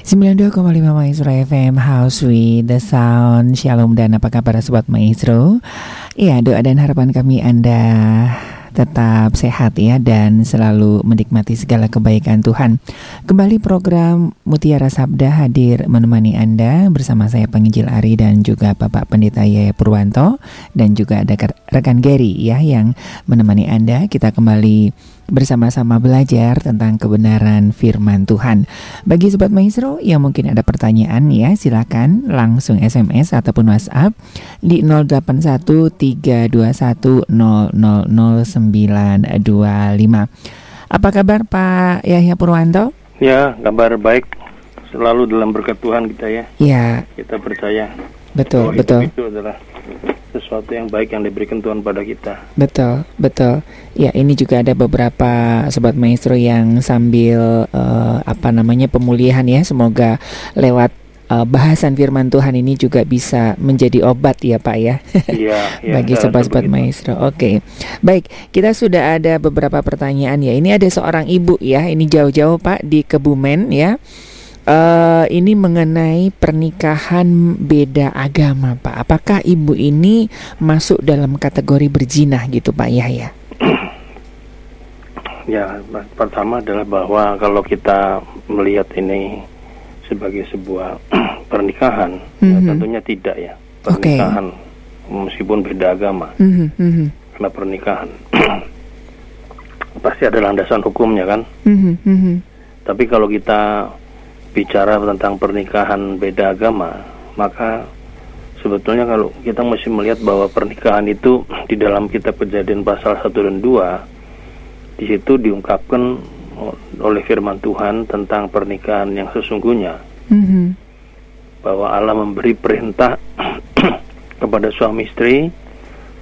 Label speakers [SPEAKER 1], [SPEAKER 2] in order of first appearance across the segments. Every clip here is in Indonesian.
[SPEAKER 1] 92,5 Maestro FM House with the Sound Shalom dan apa kabar Sobat Maestro Ya doa dan harapan kami Anda tetap sehat ya dan selalu menikmati segala kebaikan Tuhan. Kembali program Mutiara Sabda hadir menemani Anda bersama saya Penginjil Ari dan juga Bapak Pendeta Yaya Purwanto dan juga ada rekan Gary ya yang menemani Anda. Kita kembali bersama-sama belajar tentang kebenaran firman Tuhan. Bagi sobat maestro yang mungkin ada pertanyaan ya, silakan langsung SMS ataupun WhatsApp di 081321000925. Apa kabar Pak Yahya Purwanto?
[SPEAKER 2] Ya, kabar baik. Selalu dalam berkat Tuhan kita ya.
[SPEAKER 1] Ya.
[SPEAKER 2] Kita percaya.
[SPEAKER 1] Betul, betul.
[SPEAKER 2] Itu adalah sesuatu yang baik yang diberikan Tuhan pada kita.
[SPEAKER 1] Betul, betul. Ya, ini juga ada beberapa sobat maestro yang sambil uh, apa namanya pemulihan ya. Semoga lewat uh, bahasan firman Tuhan ini juga bisa menjadi obat ya Pak ya.
[SPEAKER 2] Iya, ya,
[SPEAKER 1] Bagi sobat-sobat maestro. Oke. Baik, kita sudah ada beberapa pertanyaan ya. Ini ada seorang ibu ya. Ini jauh-jauh Pak di Kebumen ya. Uh, ini mengenai pernikahan beda agama, Pak. Apakah ibu ini masuk dalam kategori berjinah gitu, Pak Yahya?
[SPEAKER 2] Ya, pertama adalah bahwa kalau kita melihat ini sebagai sebuah pernikahan, mm -hmm. ya, mhm. tentunya tidak ya pernikahan okay. meskipun beda agama. Mm -hmm. Karena pernikahan pasti ada landasan hukumnya kan. Mm -hmm. Tapi kalau kita bicara tentang pernikahan beda agama, maka sebetulnya kalau kita mesti melihat bahwa pernikahan itu di dalam kitab kejadian pasal 1 dan 2 di situ diungkapkan oleh firman Tuhan tentang pernikahan yang sesungguhnya mm-hmm. bahwa Allah memberi perintah kepada suami istri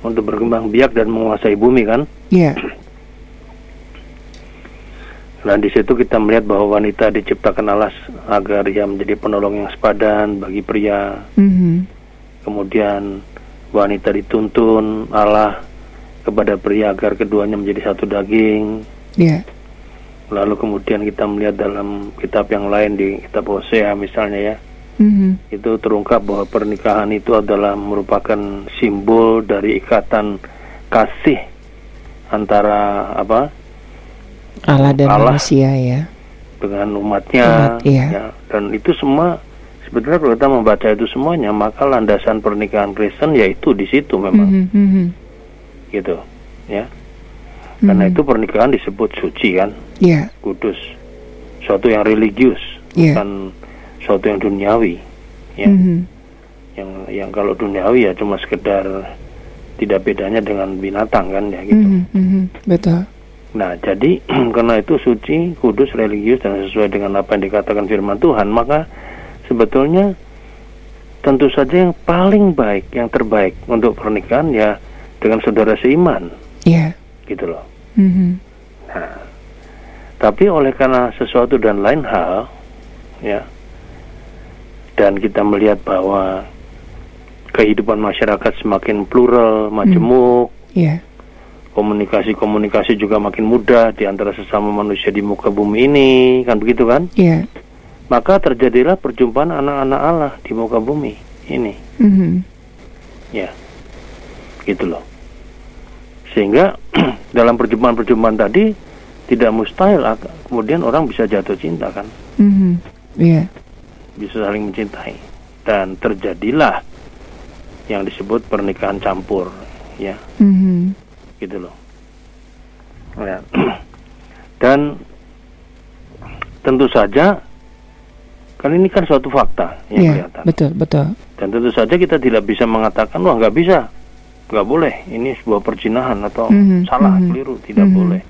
[SPEAKER 2] untuk berkembang biak dan menguasai bumi kan
[SPEAKER 1] yeah.
[SPEAKER 2] Dan di situ kita melihat bahwa wanita diciptakan Allah agar ia menjadi penolong yang sepadan bagi pria. Mm-hmm. Kemudian wanita dituntun Allah kepada pria agar keduanya menjadi satu daging.
[SPEAKER 1] Yeah.
[SPEAKER 2] Lalu kemudian kita melihat dalam kitab yang lain di kitab Hosea misalnya ya, mm-hmm. itu terungkap bahwa pernikahan itu adalah merupakan simbol dari ikatan kasih antara apa
[SPEAKER 1] Allah dan Allah manusia ya
[SPEAKER 2] dengan umatnya
[SPEAKER 1] Umat, iya.
[SPEAKER 2] ya dan itu semua sebetulnya kalau kita membaca itu semuanya maka landasan pernikahan Kristen yaitu di situ memang mm -hmm. gitu ya karena mm -hmm. itu pernikahan disebut suci kan
[SPEAKER 1] yeah.
[SPEAKER 2] kudus suatu yang religius yeah. bukan suatu yang duniawi ya mm -hmm. yang yang kalau duniawi ya cuma sekedar tidak bedanya dengan binatang kan ya gitu mm
[SPEAKER 1] -hmm. betul
[SPEAKER 2] Nah, jadi karena itu suci, kudus, religius dan sesuai dengan apa yang dikatakan firman Tuhan, maka sebetulnya tentu saja yang paling baik, yang terbaik untuk pernikahan ya dengan saudara seiman.
[SPEAKER 1] Iya. Yeah.
[SPEAKER 2] Gitu loh.
[SPEAKER 1] Mm -hmm.
[SPEAKER 2] Nah, tapi oleh karena sesuatu dan lain hal, ya, dan kita melihat bahwa kehidupan masyarakat semakin plural, majemuk,
[SPEAKER 1] mm. yeah
[SPEAKER 2] komunikasi-komunikasi juga makin mudah di antara sesama manusia di muka bumi ini, kan begitu kan?
[SPEAKER 1] Iya. Yeah.
[SPEAKER 2] Maka terjadilah perjumpaan anak-anak Allah di muka bumi ini.
[SPEAKER 1] Mm -hmm.
[SPEAKER 2] Ya, gitu loh. Sehingga dalam perjumpaan-perjumpaan tadi tidak mustahil kemudian orang bisa jatuh cinta kan?
[SPEAKER 1] Mm -hmm. Iya. Yeah.
[SPEAKER 2] Bisa saling mencintai dan terjadilah yang disebut pernikahan campur, ya.
[SPEAKER 1] Mm -hmm
[SPEAKER 2] gitu loh. Ya. dan tentu saja kan ini kan suatu fakta yang
[SPEAKER 1] ya,
[SPEAKER 2] kelihatan.
[SPEAKER 1] betul betul.
[SPEAKER 2] Dan tentu saja kita tidak bisa mengatakan wah nggak bisa. Nggak boleh. Ini sebuah perjinahan atau mm -hmm, salah mm -hmm, keliru. Tidak mm -hmm. boleh.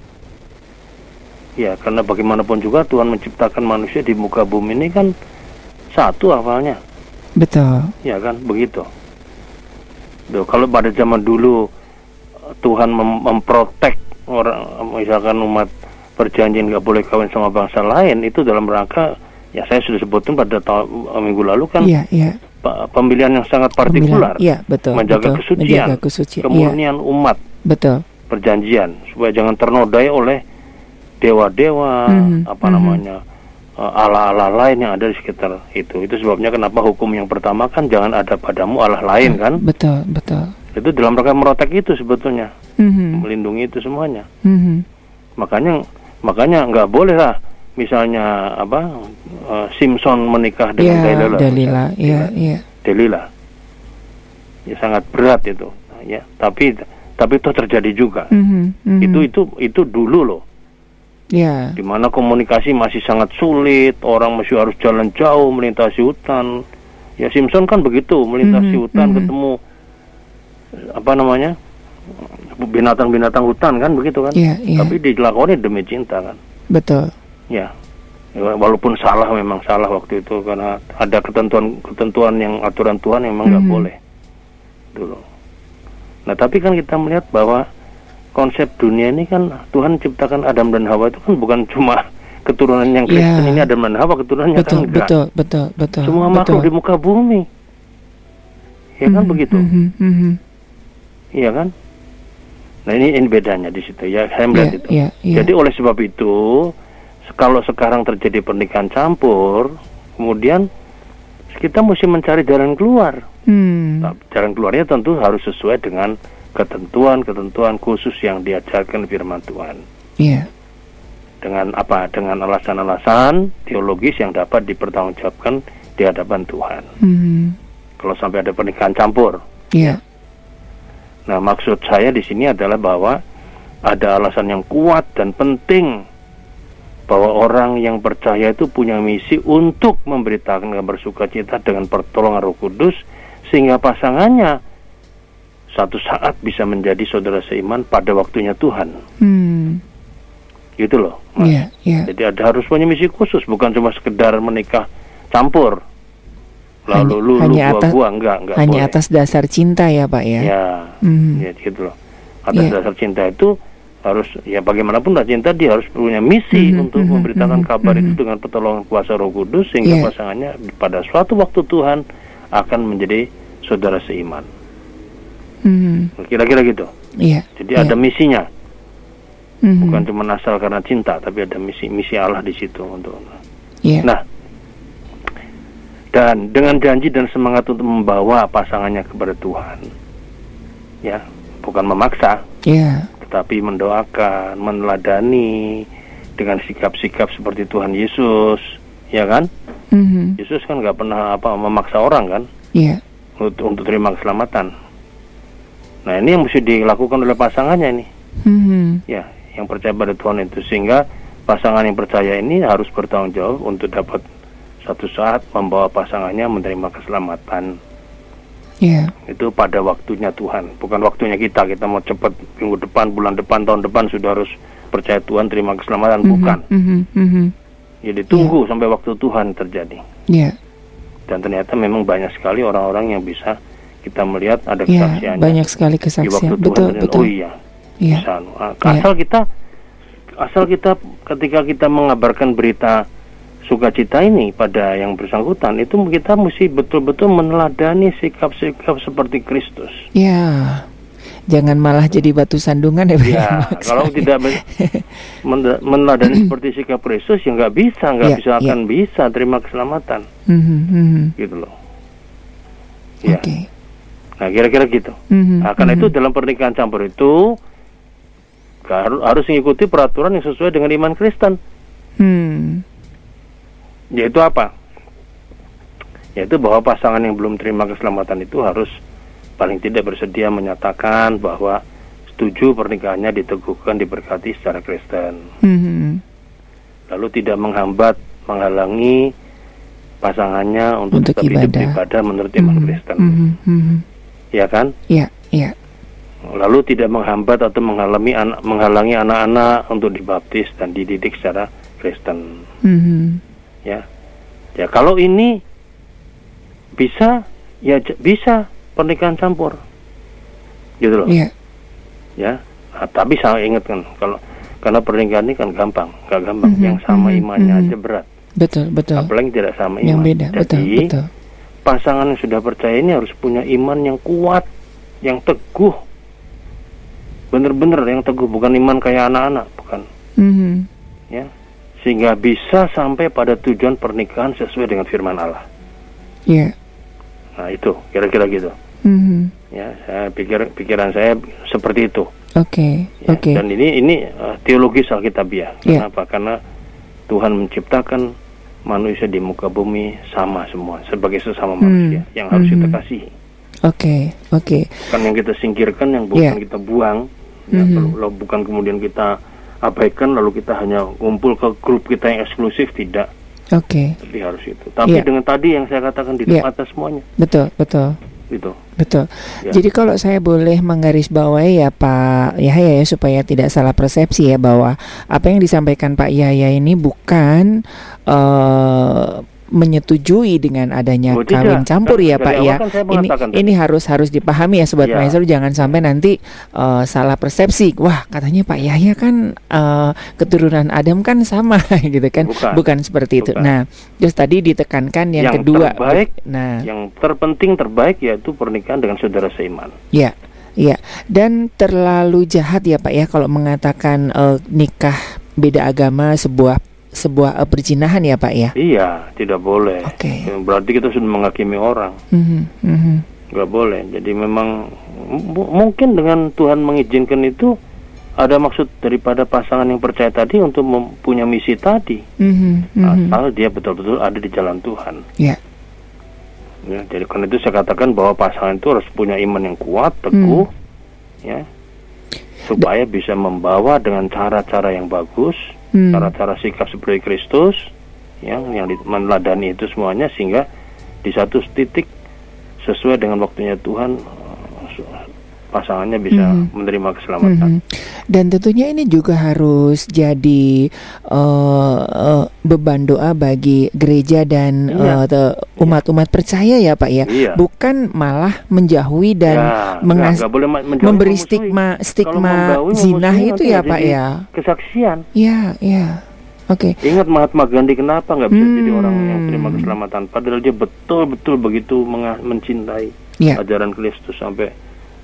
[SPEAKER 2] Ya karena bagaimanapun juga Tuhan menciptakan manusia di muka bumi ini kan satu awalnya.
[SPEAKER 1] Betul.
[SPEAKER 2] Ya kan? Begitu. Duh, kalau pada zaman dulu Tuhan mem memprotek orang misalkan umat perjanjian nggak boleh kawin sama bangsa lain itu dalam rangka ya saya sudah sebutkan pada tahun eh, minggu lalu kan
[SPEAKER 1] yeah, yeah.
[SPEAKER 2] pemilihan yang sangat partikular
[SPEAKER 1] yeah, betul,
[SPEAKER 2] menjaga
[SPEAKER 1] betul,
[SPEAKER 2] kesucian,
[SPEAKER 1] menjaga kesucian
[SPEAKER 2] kemurnian yeah. umat
[SPEAKER 1] betul
[SPEAKER 2] perjanjian supaya jangan ternodai oleh dewa-dewa mm -hmm, apa mm -hmm. namanya uh, Allah-Allah lain yang ada di sekitar itu. Itu sebabnya kenapa hukum yang pertama kan jangan ada padamu Allah lain kan?
[SPEAKER 1] Betul, betul.
[SPEAKER 2] Itu dalam rangka merotek itu sebetulnya,
[SPEAKER 1] Mhm.
[SPEAKER 2] melindungi itu semuanya.
[SPEAKER 1] Mhm.
[SPEAKER 2] Makanya makanya nggak boleh lah misalnya apa uh, Simpson menikah dengan
[SPEAKER 1] Ya,
[SPEAKER 2] Delilah.
[SPEAKER 1] Dalila, ya, ya.
[SPEAKER 2] Delilah. Ya sangat berat itu, ya. Tapi tapi itu terjadi juga.
[SPEAKER 1] Mhm, mhm.
[SPEAKER 2] Itu itu itu dulu loh.
[SPEAKER 1] ya,
[SPEAKER 2] di mana komunikasi masih sangat sulit, orang masih harus jalan jauh melintasi hutan. Ya Simpson kan begitu, melintasi
[SPEAKER 1] Mhm,
[SPEAKER 2] hutan
[SPEAKER 1] mhm.
[SPEAKER 2] ketemu apa namanya? binatang-binatang hutan kan begitu kan.
[SPEAKER 1] Iya, iya.
[SPEAKER 2] Tapi dilakoni demi cinta kan.
[SPEAKER 1] betul.
[SPEAKER 2] Ya. Ya, Walaupun salah memang salah waktu itu karena ada ketentuan-ketentuan yang aturan Tuhan yang memang nggak
[SPEAKER 1] Mhm.
[SPEAKER 2] boleh dulu. Nah tapi kan kita melihat bahwa konsep dunia ini kan Tuhan ciptakan Adam dan Hawa itu kan bukan cuma keturunan yang Kristen
[SPEAKER 1] Ya.
[SPEAKER 2] ini Adam dan Hawa keturunannya
[SPEAKER 1] Betul,
[SPEAKER 2] kan enggak.
[SPEAKER 1] betul, betul, betul.
[SPEAKER 2] Semua
[SPEAKER 1] betul.
[SPEAKER 2] makhluk di muka bumi. Ya kan
[SPEAKER 1] Mhm,
[SPEAKER 2] begitu.
[SPEAKER 1] mhm, mhm.
[SPEAKER 2] Iya kan? Nah ini ini bedanya di situ ya saya melihat itu.
[SPEAKER 1] iya, iya.
[SPEAKER 2] Jadi oleh sebab itu kalau sekarang terjadi pernikahan campur, kemudian kita mesti mencari jalan keluar.
[SPEAKER 1] Hmm.
[SPEAKER 2] Nah, jalan keluarnya tentu harus sesuai dengan ketentuan-ketentuan khusus yang diajarkan firman Tuhan.
[SPEAKER 1] Iya.
[SPEAKER 2] Dengan apa? Dengan alasan-alasan teologis yang dapat dipertanggungjawabkan di hadapan Tuhan.
[SPEAKER 1] Mhm.
[SPEAKER 2] Kalau sampai ada pernikahan campur,
[SPEAKER 1] Iya.
[SPEAKER 2] Nah, maksud saya di sini adalah bahwa ada alasan yang kuat dan penting bahwa orang yang percaya itu punya misi untuk memberitakan kabar sukacita dengan pertolongan Roh Kudus sehingga pasangannya satu saat bisa menjadi saudara seiman pada waktunya Tuhan.
[SPEAKER 1] Hmm.
[SPEAKER 2] Gitu loh. Mas.
[SPEAKER 1] Iya, iya.
[SPEAKER 2] Jadi ada harus punya misi khusus, bukan cuma sekedar menikah campur. Lalu
[SPEAKER 1] Hanya-
[SPEAKER 2] lu lu
[SPEAKER 1] hanya
[SPEAKER 2] gua
[SPEAKER 1] atas-
[SPEAKER 2] gua enggak enggak
[SPEAKER 1] Hanya
[SPEAKER 2] boleh.
[SPEAKER 1] atas dasar cinta ya, Pak ya.
[SPEAKER 2] Ya.
[SPEAKER 1] Mhm.
[SPEAKER 2] Ya gitu loh. Atas
[SPEAKER 1] Iya.
[SPEAKER 2] dasar cinta itu harus ya bagaimanapun lah cinta dia harus punya misi
[SPEAKER 1] Mhm,
[SPEAKER 2] untuk
[SPEAKER 1] mhm,
[SPEAKER 2] memberitakan
[SPEAKER 1] mhm,
[SPEAKER 2] kabar itu
[SPEAKER 1] mhm.
[SPEAKER 2] dengan pertolongan kuasa Roh Kudus sehingga
[SPEAKER 1] Iya.
[SPEAKER 2] pasangannya pada suatu waktu Tuhan akan menjadi saudara seiman.
[SPEAKER 1] Mhm.
[SPEAKER 2] Kira-kira gitu.
[SPEAKER 1] Iya.
[SPEAKER 2] Jadi
[SPEAKER 1] iya.
[SPEAKER 2] ada misinya,
[SPEAKER 1] Mhm.
[SPEAKER 2] bukan cuma asal karena cinta, tapi ada misi misi Allah di situ untuk.
[SPEAKER 1] Iya.
[SPEAKER 2] Nah, dan dengan janji dan semangat untuk membawa pasangannya kepada Tuhan, ya, bukan memaksa,
[SPEAKER 1] Iya.
[SPEAKER 2] tetapi mendoakan, meneladani dengan sikap-sikap seperti Tuhan Yesus, ya kan?
[SPEAKER 1] Mhm.
[SPEAKER 2] Yesus kan nggak pernah apa memaksa orang kan
[SPEAKER 1] Iya.
[SPEAKER 2] untuk, untuk terima keselamatan. Nah ini yang mesti dilakukan oleh pasangannya ini,
[SPEAKER 1] Mhm.
[SPEAKER 2] ya, yang percaya pada Tuhan itu sehingga pasangan yang percaya ini harus bertanggung jawab untuk dapat satu saat membawa pasangannya menerima keselamatan
[SPEAKER 1] Iya.
[SPEAKER 2] itu pada waktunya Tuhan, bukan waktunya kita. Kita mau cepat minggu depan, bulan depan, tahun depan sudah harus percaya Tuhan, terima keselamatan,
[SPEAKER 1] Mhm,
[SPEAKER 2] bukan.
[SPEAKER 1] mhm, mhm.
[SPEAKER 2] Jadi tunggu sampai waktu Tuhan terjadi.
[SPEAKER 1] Iya.
[SPEAKER 2] Dan ternyata memang banyak sekali orang-orang yang bisa kita melihat ada
[SPEAKER 1] Iya,
[SPEAKER 2] kesaksiannya
[SPEAKER 1] banyak sekali
[SPEAKER 2] di waktu
[SPEAKER 1] kesaksian.
[SPEAKER 2] Tuhan.
[SPEAKER 1] Betul,
[SPEAKER 2] dan,
[SPEAKER 1] betul.
[SPEAKER 2] Oh iya,
[SPEAKER 1] Iya.
[SPEAKER 2] bisa. anu. Ah,
[SPEAKER 1] Iya.
[SPEAKER 2] Asal kita, asal kita ketika kita mengabarkan berita sukacita ini pada yang bersangkutan, itu kita mesti betul-betul meneladani sikap-sikap seperti Kristus.
[SPEAKER 1] Ya. Jangan malah jadi batu sandungan ya.
[SPEAKER 2] Ya, kalau tidak men- men- meneladani seperti sikap Kristus ya nggak bisa, nggak
[SPEAKER 1] Ya,
[SPEAKER 2] bisa
[SPEAKER 1] ya.
[SPEAKER 2] akan bisa terima keselamatan,
[SPEAKER 1] Mhm, mhm.
[SPEAKER 2] gitu loh. Ya,
[SPEAKER 1] Oke.
[SPEAKER 2] nah kira-kira gitu.
[SPEAKER 1] Mhm,
[SPEAKER 2] Nah, karena
[SPEAKER 1] mhm.
[SPEAKER 2] itu dalam pernikahan campur itu harus harus mengikuti peraturan yang sesuai dengan iman Kristen.
[SPEAKER 1] Hmm.
[SPEAKER 2] Yaitu apa? Yaitu bahwa pasangan yang belum terima keselamatan itu harus paling tidak bersedia menyatakan bahwa setuju pernikahannya diteguhkan diberkati secara Kristen.
[SPEAKER 1] Mhm.
[SPEAKER 2] lalu tidak menghambat, menghalangi pasangannya untuk,
[SPEAKER 1] Untuk
[SPEAKER 2] tetap hidup
[SPEAKER 1] ibadah.
[SPEAKER 2] menurut iman
[SPEAKER 1] Mhm,
[SPEAKER 2] Kristen,
[SPEAKER 1] mhm, mhm.
[SPEAKER 2] ya kan?
[SPEAKER 1] Iya, iya.
[SPEAKER 2] Lalu tidak menghambat atau menghalangi an- menghalangi anak-anak untuk dibaptis dan dididik secara Kristen,
[SPEAKER 1] Mhm.
[SPEAKER 2] Ya. Ya kalau ini bisa, ya bisa pernikahan campur, gitu loh,
[SPEAKER 1] Iya.
[SPEAKER 2] ya. Nah, tapi saya ingatkan kalau karena pernikahan ini kan gampang, nggak gampang.
[SPEAKER 1] Mhm,
[SPEAKER 2] Yang sama
[SPEAKER 1] mhm,
[SPEAKER 2] imannya
[SPEAKER 1] mhm.
[SPEAKER 2] aja berat,
[SPEAKER 1] Betul, betul.
[SPEAKER 2] apalagi tidak sama
[SPEAKER 1] Yang
[SPEAKER 2] iman.
[SPEAKER 1] beda, betul,
[SPEAKER 2] Jadi
[SPEAKER 1] betul.
[SPEAKER 2] pasangan yang sudah percaya ini harus punya iman yang kuat, yang teguh. Bener-bener yang teguh, bukan iman kayak anak-anak, bukan.
[SPEAKER 1] Mhm.
[SPEAKER 2] Ya, sehingga bisa sampai pada tujuan pernikahan sesuai dengan firman Allah.
[SPEAKER 1] Iya.
[SPEAKER 2] Nah itu kira-kira gitu.
[SPEAKER 1] Mhm.
[SPEAKER 2] Ya, saya pikir pikiran saya seperti itu.
[SPEAKER 1] Oke,
[SPEAKER 2] Ya,
[SPEAKER 1] oke.
[SPEAKER 2] Dan ini ini uh, teologis Alkitabiah.
[SPEAKER 1] Ya.
[SPEAKER 2] Kenapa? Karena Tuhan menciptakan manusia di muka bumi sama semua sebagai sesama
[SPEAKER 1] Hmm.
[SPEAKER 2] manusia yang harus kita
[SPEAKER 1] Mhm.
[SPEAKER 2] kasihi.
[SPEAKER 1] Oke, oke.
[SPEAKER 2] Bukan yang kita singkirkan, yang bukan
[SPEAKER 1] Ya.
[SPEAKER 2] kita buang, ya,
[SPEAKER 1] Mhm.
[SPEAKER 2] kalau- kalau bukan kemudian kita abaikan lalu kita hanya ngumpul ke grup kita yang eksklusif tidak.
[SPEAKER 1] Oke.
[SPEAKER 2] Tapi harus itu. Tapi
[SPEAKER 1] Ya.
[SPEAKER 2] dengan tadi yang saya katakan di
[SPEAKER 1] Ya.
[SPEAKER 2] depan atas semuanya
[SPEAKER 1] Betul, betul.
[SPEAKER 2] gitu.
[SPEAKER 1] Betul.
[SPEAKER 2] Ya.
[SPEAKER 1] Jadi kalau saya boleh menggarisbawahi ya Pak Yahya ya supaya tidak salah persepsi ya bahwa apa yang disampaikan Pak Yahya ini bukan eh, menyetujui dengan adanya
[SPEAKER 2] Oh, tidak.
[SPEAKER 1] kawin campur
[SPEAKER 2] Kan
[SPEAKER 1] ya
[SPEAKER 2] dari
[SPEAKER 1] Pak ya.
[SPEAKER 2] kan
[SPEAKER 1] Ini
[SPEAKER 2] tadi.
[SPEAKER 1] ini harus harus dipahami ya sobat
[SPEAKER 2] Ya.
[SPEAKER 1] maestro jangan sampai nanti eh, salah persepsi. Wah, katanya Pak Yahya kan eh, keturunan Adam kan sama gitu kan.
[SPEAKER 2] Bukan.
[SPEAKER 1] seperti itu.
[SPEAKER 2] Bukan.
[SPEAKER 1] Nah, terus tadi ditekankan yang,
[SPEAKER 2] Yang
[SPEAKER 1] kedua.
[SPEAKER 2] terbaik,
[SPEAKER 1] nah,
[SPEAKER 2] Yang terpenting terbaik yaitu pernikahan dengan saudara seiman.
[SPEAKER 1] Ya, ya. Dan terlalu jahat ya Pak ya kalau mengatakan eh, nikah beda agama sebuah sebuah eh, perzinahan ya Pak ya.
[SPEAKER 2] Iya, tidak boleh.
[SPEAKER 1] Oke.
[SPEAKER 2] Berarti kita sudah menghakimi orang.
[SPEAKER 1] Mhm, mhm.
[SPEAKER 2] nggak boleh. Jadi memang mu- mungkin dengan Tuhan mengizinkan itu ada maksud daripada pasangan yang percaya tadi untuk mempunyai misi tadi.
[SPEAKER 1] Mhm, mhm.
[SPEAKER 2] Asal dia betul-betul ada di jalan Tuhan.
[SPEAKER 1] Ya,
[SPEAKER 2] Ya, jadi karena itu saya katakan bahwa pasangan itu harus punya iman yang kuat, teguh, ya, supaya bisa membawa dengan cara-cara yang bagus,
[SPEAKER 1] Hmm.
[SPEAKER 2] cara-cara sikap seperti Kristus, yang yang meneladani itu semuanya sehingga di satu titik sesuai dengan waktunya Tuhan pasangannya bisa
[SPEAKER 1] Mhm.
[SPEAKER 2] menerima keselamatan.
[SPEAKER 1] Mhm. Dan tentunya ini juga harus jadi eh, eh, beban doa bagi gereja dan
[SPEAKER 2] Iya.
[SPEAKER 1] eh, te- umat-umat percaya ya Pak ya.
[SPEAKER 2] Iya.
[SPEAKER 1] Bukan malah menjauhi dan
[SPEAKER 2] Ya,
[SPEAKER 1] mengas-
[SPEAKER 2] boleh ma- menjauhi
[SPEAKER 1] memberi
[SPEAKER 2] memusuhi.
[SPEAKER 1] stigma stigma zina itu ya
[SPEAKER 2] jadi
[SPEAKER 1] Pak ya.
[SPEAKER 2] Kesaksian.
[SPEAKER 1] Ya, ya. Oke.
[SPEAKER 2] Ingat Mahatma Gandhi kenapa nggak bisa jadi
[SPEAKER 1] Hmm.
[SPEAKER 2] orang yang terima keselamatan? Padahal dia betul-betul begitu mencintai
[SPEAKER 1] Ya.
[SPEAKER 2] ajaran Kristus sampai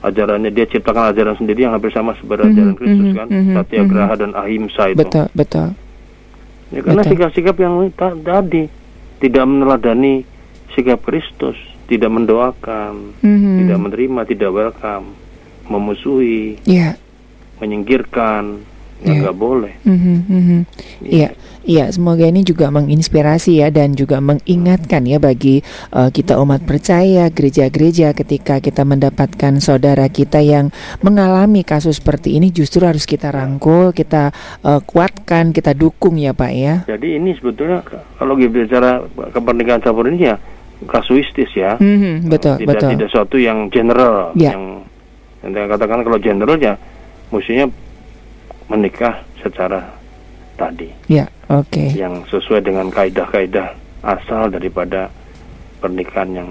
[SPEAKER 2] ajarannya dia ciptakan ajaran sendiri yang hampir sama seperti
[SPEAKER 1] Mhm,
[SPEAKER 2] ajaran Kristus
[SPEAKER 1] mhm,
[SPEAKER 2] kan,
[SPEAKER 1] mhm,
[SPEAKER 2] satyagraha dan ahimsa itu.
[SPEAKER 1] Betul, betul.
[SPEAKER 2] Ya, karena
[SPEAKER 1] betul.
[SPEAKER 2] sikap-sikap yang ta- tadi tidak meneladani sikap Kristus, tidak mendoakan,
[SPEAKER 1] Mhm.
[SPEAKER 2] tidak menerima, tidak welcome, memusuhi,
[SPEAKER 1] Ya.
[SPEAKER 2] menyingkirkan, ya nggak boleh.
[SPEAKER 1] Mhm, mhm. Iya, iya. Semoga ini juga menginspirasi ya dan juga mengingatkan ya bagi eh, kita umat percaya, gereja-gereja ketika kita mendapatkan saudara kita yang mengalami kasus seperti ini, justru harus kita rangkul, kita eh, kuatkan, kita dukung ya Pak ya.
[SPEAKER 2] Jadi ini sebetulnya kalau kita bicara kepernikahan campur ini ya kasuistis ya.
[SPEAKER 1] Mhm, betul,
[SPEAKER 2] tidak
[SPEAKER 1] betul.
[SPEAKER 2] tidak suatu yang general
[SPEAKER 1] Ya.
[SPEAKER 2] yang yang katakan kalau general ya mestinya menikah secara tadi
[SPEAKER 1] Ya, oke.
[SPEAKER 2] yang sesuai dengan kaidah-kaidah asal daripada pernikahan yang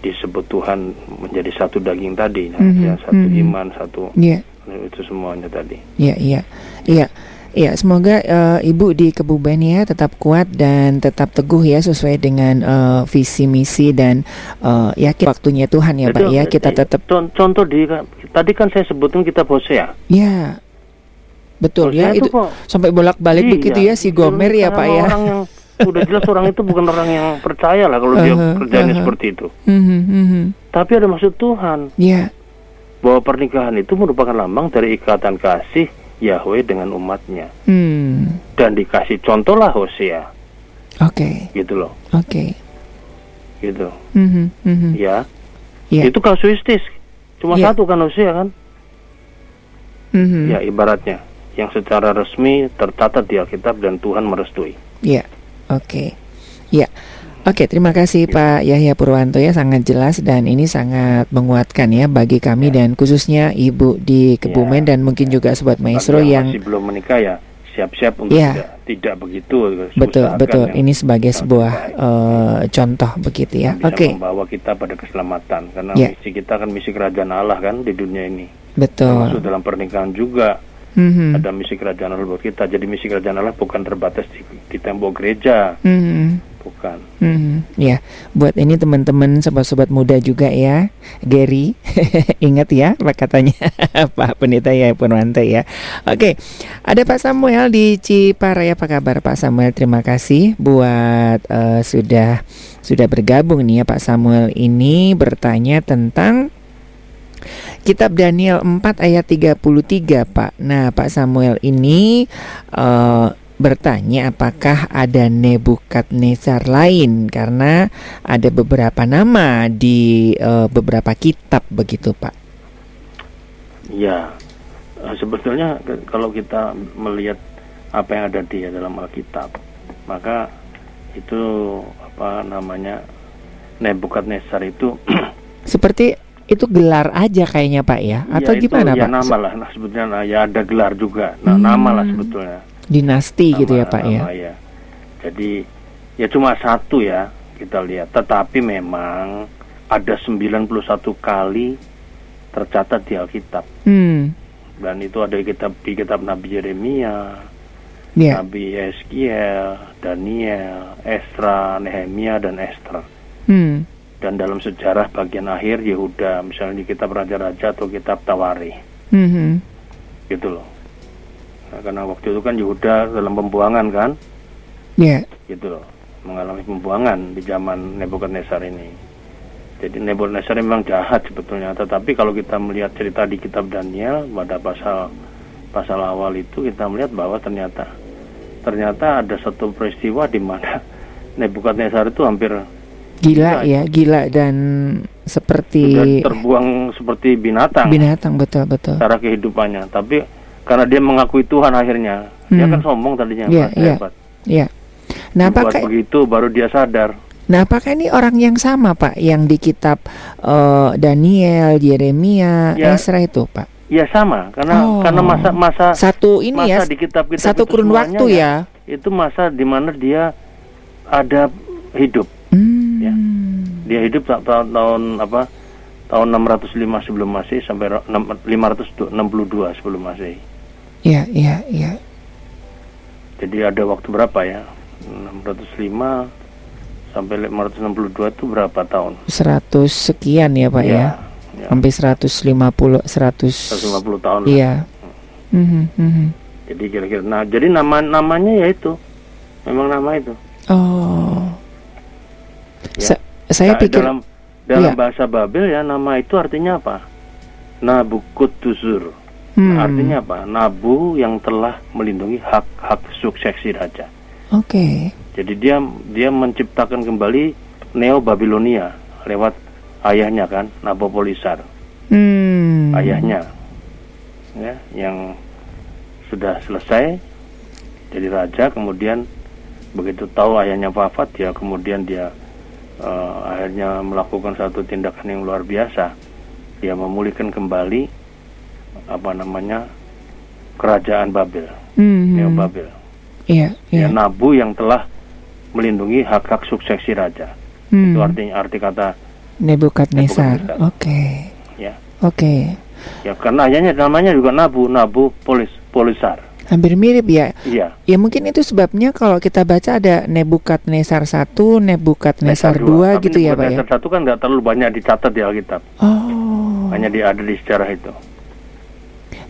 [SPEAKER 2] disebut Tuhan menjadi satu daging tadi nah,
[SPEAKER 1] Mhm,
[SPEAKER 2] ya, satu
[SPEAKER 1] mhm.
[SPEAKER 2] iman satu
[SPEAKER 1] Iya.
[SPEAKER 2] itu semuanya tadi
[SPEAKER 1] Iya, iya, iya. Iya, semoga eh, Ibu di Kebumen ya tetap kuat dan tetap teguh ya sesuai dengan eh, visi misi dan eh, yakin waktunya Tuhan ya Pak ya kita tetap
[SPEAKER 2] con- contoh di tadi kan saya sebutkan kita Hosea
[SPEAKER 1] ya betul ya itu
[SPEAKER 2] kok
[SPEAKER 1] sampai bolak-balik
[SPEAKER 2] Iya,
[SPEAKER 1] begitu ya si Gomer ya Pak ya.
[SPEAKER 2] orang yang udah jelas orang itu bukan orang yang percaya lah kalau dia
[SPEAKER 1] Uh-huh,
[SPEAKER 2] kerjanya
[SPEAKER 1] uh-huh.
[SPEAKER 2] seperti itu.
[SPEAKER 1] Mhm, mhm.
[SPEAKER 2] tapi ada maksud Tuhan.
[SPEAKER 1] Ya,
[SPEAKER 2] bahwa pernikahan itu merupakan lambang dari ikatan kasih Yahweh dengan umatnya.
[SPEAKER 1] Hmm,
[SPEAKER 2] dan dikasih contoh lah Hosea.
[SPEAKER 1] Oke,
[SPEAKER 2] gitu loh.
[SPEAKER 1] Oke,
[SPEAKER 2] gitu.
[SPEAKER 1] Mhm, mhm.
[SPEAKER 2] ya.
[SPEAKER 1] Ya.
[SPEAKER 2] itu kasuistis. Cuma
[SPEAKER 1] Ya.
[SPEAKER 2] satu kan Hosea kan?
[SPEAKER 1] Mhm.
[SPEAKER 2] ya ibaratnya yang secara resmi tercatat di Alkitab dan Tuhan merestui
[SPEAKER 1] Ya, oke. Ya. Oke, terima kasih Pak Yahya Purwanto ya sangat jelas dan ini sangat menguatkan ya bagi kami
[SPEAKER 2] Ya.
[SPEAKER 1] dan khususnya Ibu di Kebumen dan mungkin juga sobat maestro
[SPEAKER 2] Bagi
[SPEAKER 1] yang
[SPEAKER 2] masih belum menikah ya siap-siap untuk
[SPEAKER 1] Ya.
[SPEAKER 2] tidak, tidak begitu
[SPEAKER 1] betul betul
[SPEAKER 2] yang
[SPEAKER 1] ini sebagai
[SPEAKER 2] yang
[SPEAKER 1] sebuah eh, contoh begitu ya.
[SPEAKER 2] yang
[SPEAKER 1] Oke,
[SPEAKER 2] membawa kita pada keselamatan karena
[SPEAKER 1] Ya.
[SPEAKER 2] misi kita kan misi kerajaan Allah kan di dunia ini
[SPEAKER 1] betul.
[SPEAKER 2] termasuk dalam pernikahan juga
[SPEAKER 1] Mhm,
[SPEAKER 2] ada misi kerajaan Allah buat kita jadi misi kerajaan Allah bukan terbatas di, di tembok gereja
[SPEAKER 1] mhm.
[SPEAKER 2] bukan dilakukan.
[SPEAKER 1] Hmm, ya, buat ini teman-teman sobat-sobat muda juga ya, Gary, ingat ya apa katanya Pak Pendeta ya Purwanto ya. Oke, ada Pak Samuel di Ciparai apa kabar Pak Samuel? Terima kasih buat uh, sudah sudah bergabung nih ya Pak Samuel ini bertanya tentang Kitab Daniel 4 ayat 33 Pak. Nah Pak Samuel ini uh, bertanya apakah ada Nebukadnezar lain karena ada beberapa nama di uh, beberapa kitab begitu Pak.
[SPEAKER 2] Ya, sebetulnya kalau kita melihat apa yang ada di dalam Alkitab, maka itu apa namanya Nebukadnezar itu
[SPEAKER 1] seperti itu gelar aja kayaknya Pak ya atau ya, gimana
[SPEAKER 2] itu, ya
[SPEAKER 1] Pak?
[SPEAKER 2] Ya nama lah, nah sebetulnya ya ada gelar juga, nah hmm. nama lah sebetulnya
[SPEAKER 1] dinasti nama, gitu ya Pak ya.
[SPEAKER 2] ya. Jadi ya cuma satu ya kita lihat. Tetapi memang ada 91 kali tercatat di Alkitab. Hmm. Dan itu ada di kitab di kitab Nabi Yeremia, yeah. Nabi Ezekiel, Daniel, Esra, Nehemia dan Esther. Hmm. Dan dalam sejarah bagian akhir Yehuda, misalnya di kitab Raja-Raja atau kitab Tawari. Hmm. Gitu loh. Nah, karena waktu itu kan Yehuda dalam pembuangan kan,
[SPEAKER 1] yeah.
[SPEAKER 2] gitu loh, mengalami pembuangan di zaman Nebukadnezar ini. Jadi Nebukadnezar memang jahat sebetulnya, tetapi kalau kita melihat cerita di kitab Daniel pada pasal pasal awal itu kita melihat bahwa ternyata ternyata ada satu peristiwa di mana Nebukadnezar itu hampir
[SPEAKER 1] gila ya, gila dan seperti
[SPEAKER 2] terbuang seperti binatang.
[SPEAKER 1] Binatang betul betul.
[SPEAKER 2] Cara kehidupannya, tapi karena dia mengakui Tuhan akhirnya hmm. dia kan sombong tadinya
[SPEAKER 1] yeah, yeah, hebat yeah.
[SPEAKER 2] nah apakah begitu baru dia sadar
[SPEAKER 1] Nah, apakah ini orang yang sama, Pak, yang di kitab uh, Daniel, Yeremia, ya, Esra itu, Pak?
[SPEAKER 2] Ya sama, karena oh. karena masa masa
[SPEAKER 1] satu ini
[SPEAKER 2] masa
[SPEAKER 1] ya,
[SPEAKER 2] di kitab -kitab
[SPEAKER 1] satu kurun waktu ya,
[SPEAKER 2] ya, itu masa di mana dia ada hidup, hmm. ya, dia hidup tahun tahun apa tahun 605 sebelum masih sampai 562 sebelum masih.
[SPEAKER 1] Iya, iya, iya.
[SPEAKER 2] Jadi ada waktu berapa ya? 605 sampai 562 itu berapa tahun?
[SPEAKER 1] 100 sekian ya, Pak ya. ya? ya. Sampai 150 100 150
[SPEAKER 2] tahun.
[SPEAKER 1] Iya. Mm -hmm, mm -hmm.
[SPEAKER 2] Jadi kira-kira nah jadi nama namanya ya itu. Memang nama itu.
[SPEAKER 1] Oh. Ya. Sa saya nah, pikir
[SPEAKER 2] dalam dalam ya. bahasa Babel ya nama itu artinya apa? Nabukuduzur. Hmm. Artinya apa? Nabu yang telah melindungi hak-hak suksesi raja.
[SPEAKER 1] Oke. Okay.
[SPEAKER 2] Jadi dia dia menciptakan kembali Neo Babilonia lewat ayahnya kan, Nabopolisar. Hmm. Ayahnya. Ya, yang sudah selesai jadi raja kemudian begitu tahu ayahnya wafat ya kemudian dia uh, akhirnya melakukan satu tindakan yang luar biasa. Dia memulihkan kembali apa namanya kerajaan Babel, mm-hmm. Neo Babel.
[SPEAKER 1] Iya, yeah,
[SPEAKER 2] yeah. Ya, Nabu yang telah melindungi hak-hak suksesi raja. Mm. Itu artinya arti kata
[SPEAKER 1] Nebukadnezar. Oke. Okay.
[SPEAKER 2] Ya.
[SPEAKER 1] Oke. Okay.
[SPEAKER 2] Ya karena ayahnya namanya juga Nabu, Nabu Polis Polisar.
[SPEAKER 1] Hampir mirip ya.
[SPEAKER 2] Iya.
[SPEAKER 1] Ya mungkin itu sebabnya kalau kita baca ada Nebukadnezar 1, Nebukadnezar 2 gitu ya, Pak ya.
[SPEAKER 2] Nebukadnezar 1 kan nggak terlalu banyak dicatat di Alkitab.
[SPEAKER 1] Oh.
[SPEAKER 2] Hanya di ada di sejarah itu.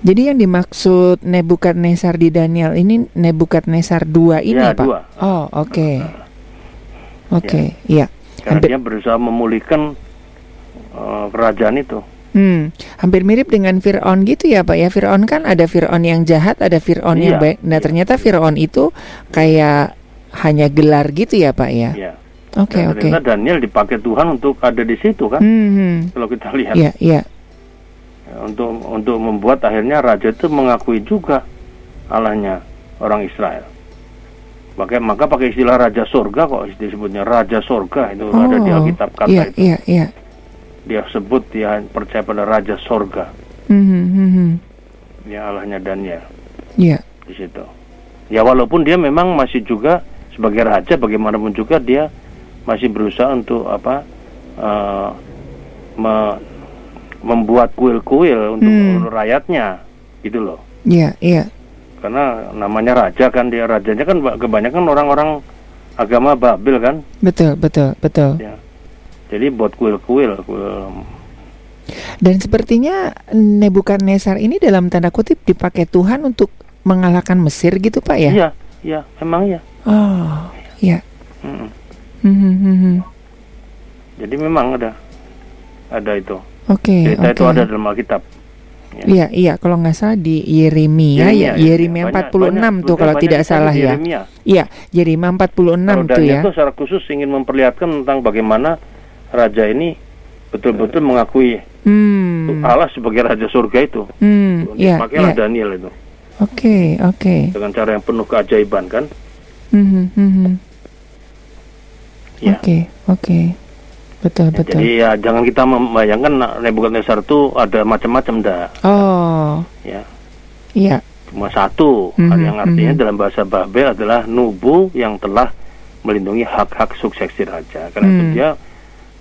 [SPEAKER 1] Jadi yang dimaksud Nebukadnezar di Daniel ini Nebukadnezar 2 ini, ya, Pak? Dua. Oh, oke. Okay. Oke, okay, ya.
[SPEAKER 2] ya. Karena dia berusaha memulihkan uh, kerajaan itu.
[SPEAKER 1] Hmm, hampir mirip dengan Fir'aun gitu ya Pak ya. Fir'aun kan ada Fir'aun yang jahat, ada Fir'aun iya, yang baik. Nah, iya. ternyata Fir'aun itu kayak hanya gelar gitu ya Pak ya.
[SPEAKER 2] Iya.
[SPEAKER 1] Oke, okay, oke. Okay.
[SPEAKER 2] Daniel dipakai Tuhan untuk ada di situ kan?
[SPEAKER 1] Hmm, hmm.
[SPEAKER 2] Kalau kita lihat.
[SPEAKER 1] Iya, iya
[SPEAKER 2] untuk untuk membuat akhirnya raja itu mengakui juga Allahnya orang Israel. Maka maka pakai istilah raja surga kok disebutnya raja surga itu oh, ada di Alkitab kata
[SPEAKER 1] iya,
[SPEAKER 2] itu.
[SPEAKER 1] Iya, iya.
[SPEAKER 2] Dia sebut dia percaya pada raja surga.
[SPEAKER 1] Mm -hmm.
[SPEAKER 2] Ya Allahnya Daniel.
[SPEAKER 1] Iya.
[SPEAKER 2] Di situ. Ya walaupun dia memang masih juga sebagai raja bagaimanapun juga dia masih berusaha untuk apa uh, me, membuat kuil-kuil untuk hmm. rakyatnya gitu loh.
[SPEAKER 1] Iya, yeah, iya. Yeah.
[SPEAKER 2] Karena namanya raja kan dia rajanya kan kebanyakan orang-orang agama Babel kan?
[SPEAKER 1] Betul, betul, betul.
[SPEAKER 2] Ya. Jadi buat kuil-kuil, kuil.
[SPEAKER 1] Dan sepertinya Nebukadnezar ini dalam tanda kutip dipakai Tuhan untuk mengalahkan Mesir gitu Pak ya?
[SPEAKER 2] Iya, iya, memang ya.
[SPEAKER 1] Oh, iya. Hmm, hmm, hmm, hmm.
[SPEAKER 2] Jadi memang ada, ada itu.
[SPEAKER 1] Oke,
[SPEAKER 2] Cerita
[SPEAKER 1] oke.
[SPEAKER 2] itu ada dalam Alkitab. Ya.
[SPEAKER 1] Iya, iya, kalau nggak salah di Yeremia ya, Yeremia
[SPEAKER 2] Banyak-
[SPEAKER 1] 46
[SPEAKER 2] banyak-
[SPEAKER 1] tuh kalau tidak salah ya.
[SPEAKER 2] Yeremia.
[SPEAKER 1] Iya, Yeremia 46
[SPEAKER 2] Kalau
[SPEAKER 1] tuh ya.
[SPEAKER 2] itu secara khusus ingin memperlihatkan tentang bagaimana raja ini betul-betul mengakui
[SPEAKER 1] Hmm.
[SPEAKER 2] Allah sebagai raja surga itu.
[SPEAKER 1] Hmm, iya,
[SPEAKER 2] Makanya
[SPEAKER 1] iya.
[SPEAKER 2] Daniel itu
[SPEAKER 1] Oke, oke.
[SPEAKER 2] dengan cara yang penuh keajaiban kan.
[SPEAKER 1] Hmm, hmm, hmm.
[SPEAKER 2] Ya.
[SPEAKER 1] Oke, oke. Betul,
[SPEAKER 2] Ya,
[SPEAKER 1] betul.
[SPEAKER 2] Jadi ya jangan kita membayangkan Nebukadnezar itu ada macam-macam dah.
[SPEAKER 1] Oh,
[SPEAKER 2] Ya,
[SPEAKER 1] iya.
[SPEAKER 2] cuma satu
[SPEAKER 1] Mhm,
[SPEAKER 2] yang artinya
[SPEAKER 1] mhm.
[SPEAKER 2] dalam bahasa Babel adalah nubu yang telah melindungi hak-hak suksesi raja. Karena itu
[SPEAKER 1] Hmm.
[SPEAKER 2] dia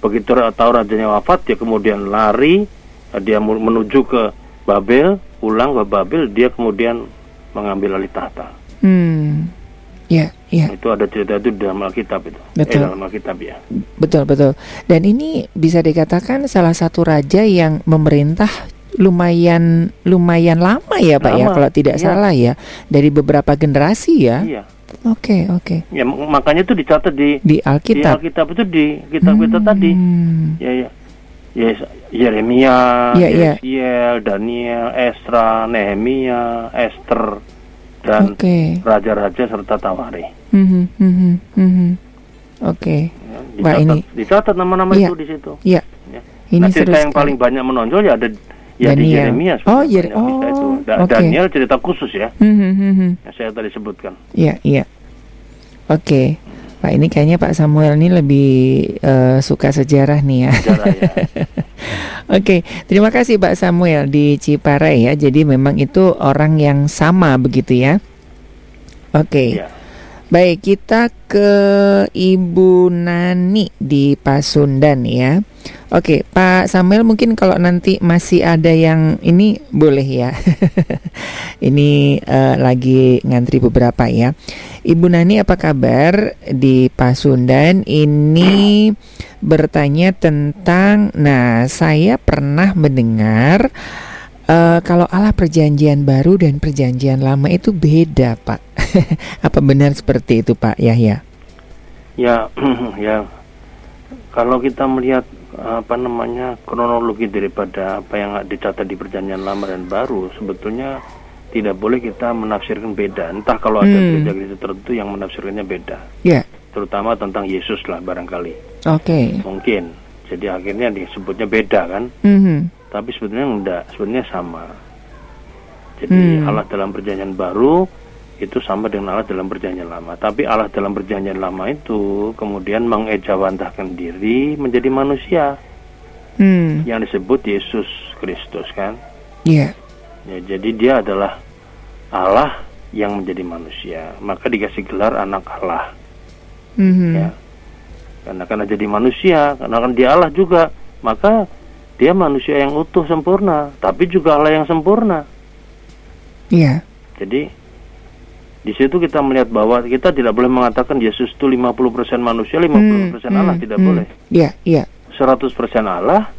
[SPEAKER 2] begitu tahu rajanya wafat, dia kemudian lari, eh, dia menuju ke Babel, pulang ke Babel, dia kemudian mengambil alih tahta.
[SPEAKER 1] Hmm. Ya, ya.
[SPEAKER 2] Itu ada cerita itu dalam Alkitab itu.
[SPEAKER 1] Betul.
[SPEAKER 2] Eh, dalam Alkitab ya.
[SPEAKER 1] Betul, betul. Dan ini bisa dikatakan salah satu raja yang memerintah lumayan lumayan lama ya, Pak ya,
[SPEAKER 2] Lama,
[SPEAKER 1] kalau tidak
[SPEAKER 2] iya.
[SPEAKER 1] salah ya. Dari beberapa generasi ya.
[SPEAKER 2] Iya.
[SPEAKER 1] Oke, oke.
[SPEAKER 2] Ya mak- makanya itu dicatat di
[SPEAKER 1] Di
[SPEAKER 2] di
[SPEAKER 1] Alkitab.
[SPEAKER 2] Alkitab itu di kitab kita tadi.
[SPEAKER 1] Hmm.
[SPEAKER 2] Ya ya. Yes, Yeremia,
[SPEAKER 1] Iya, iya.
[SPEAKER 2] Yesiel, Daniel, Esra, Nehemia, Esther, dan
[SPEAKER 1] Oke.
[SPEAKER 2] raja-raja serta Tawari.
[SPEAKER 1] Mhm, mhm, mhm. Oke.
[SPEAKER 2] Ya,
[SPEAKER 1] Wah,
[SPEAKER 2] dicatat,
[SPEAKER 1] ini-
[SPEAKER 2] dicatat nama-nama
[SPEAKER 1] Iya.
[SPEAKER 2] itu di situ.
[SPEAKER 1] Ya.
[SPEAKER 2] Ya.
[SPEAKER 1] Ini
[SPEAKER 2] nah, cerita yang
[SPEAKER 1] sekali.
[SPEAKER 2] paling banyak menonjol ya ada ya di
[SPEAKER 1] Daniel.
[SPEAKER 2] Yeremia.
[SPEAKER 1] Oh, Yer- oh,
[SPEAKER 2] itu. Da-
[SPEAKER 1] oke.
[SPEAKER 2] Daniel cerita khusus ya,
[SPEAKER 1] Mhm, mhm.
[SPEAKER 2] yang saya tadi sebutkan.
[SPEAKER 1] Iya, iya. Oke. Pak ini kayaknya Pak Samuel ini lebih eh, suka sejarah nih ya.
[SPEAKER 2] Sejarah ya.
[SPEAKER 1] Oke, terima kasih Pak Samuel di Ciparai ya. Jadi memang itu orang yang sama begitu ya. Oke.
[SPEAKER 2] Iya.
[SPEAKER 1] Baik, kita ke Ibu Nani di Pasundan ya. Oke, Pak Samuel mungkin kalau nanti masih ada yang ini boleh ya. ini eh, lagi ngantri beberapa ya. Ibu Nani apa kabar di Pasundan? Ini bertanya tentang nah, saya pernah mendengar eh, kalau Allah perjanjian baru dan perjanjian lama itu beda, Pak. Apa benar seperti itu, Pak Yahya?
[SPEAKER 2] Ya, ya. Kalau kita melihat apa namanya kronologi daripada apa yang dicatat di perjanjian lama dan baru, sebetulnya tidak boleh kita menafsirkan beda. Entah kalau ada
[SPEAKER 1] Hmm.
[SPEAKER 2] gereja-gereja tertentu yang menafsirkannya beda,
[SPEAKER 1] Ya,
[SPEAKER 2] terutama tentang Yesus lah barangkali.
[SPEAKER 1] oke.
[SPEAKER 2] Mungkin. Jadi akhirnya disebutnya beda kan?
[SPEAKER 1] Mhm.
[SPEAKER 2] Tapi sebetulnya enggak, sebetulnya sama. Jadi
[SPEAKER 1] Hmm.
[SPEAKER 2] Allah dalam perjanjian baru itu sama dengan Allah dalam perjanjian lama. Tapi Allah dalam perjanjian lama itu kemudian mengejawantahkan diri menjadi manusia
[SPEAKER 1] Hmm.
[SPEAKER 2] yang disebut Yesus Kristus kan.
[SPEAKER 1] Ya.
[SPEAKER 2] Ya, jadi dia adalah Allah yang menjadi manusia. Maka dikasih gelar anak Allah
[SPEAKER 1] Mhm.
[SPEAKER 2] ya. Karena karena jadi manusia, karena kan dia Allah juga, maka dia manusia yang utuh sempurna, tapi juga Allah yang sempurna.
[SPEAKER 1] Iya.
[SPEAKER 2] Jadi di situ kita melihat bahwa kita tidak boleh mengatakan Yesus itu 50% manusia, 50% Allah, tidak
[SPEAKER 1] hmm.
[SPEAKER 2] boleh.
[SPEAKER 1] Iya, iya.
[SPEAKER 2] 100% Allah,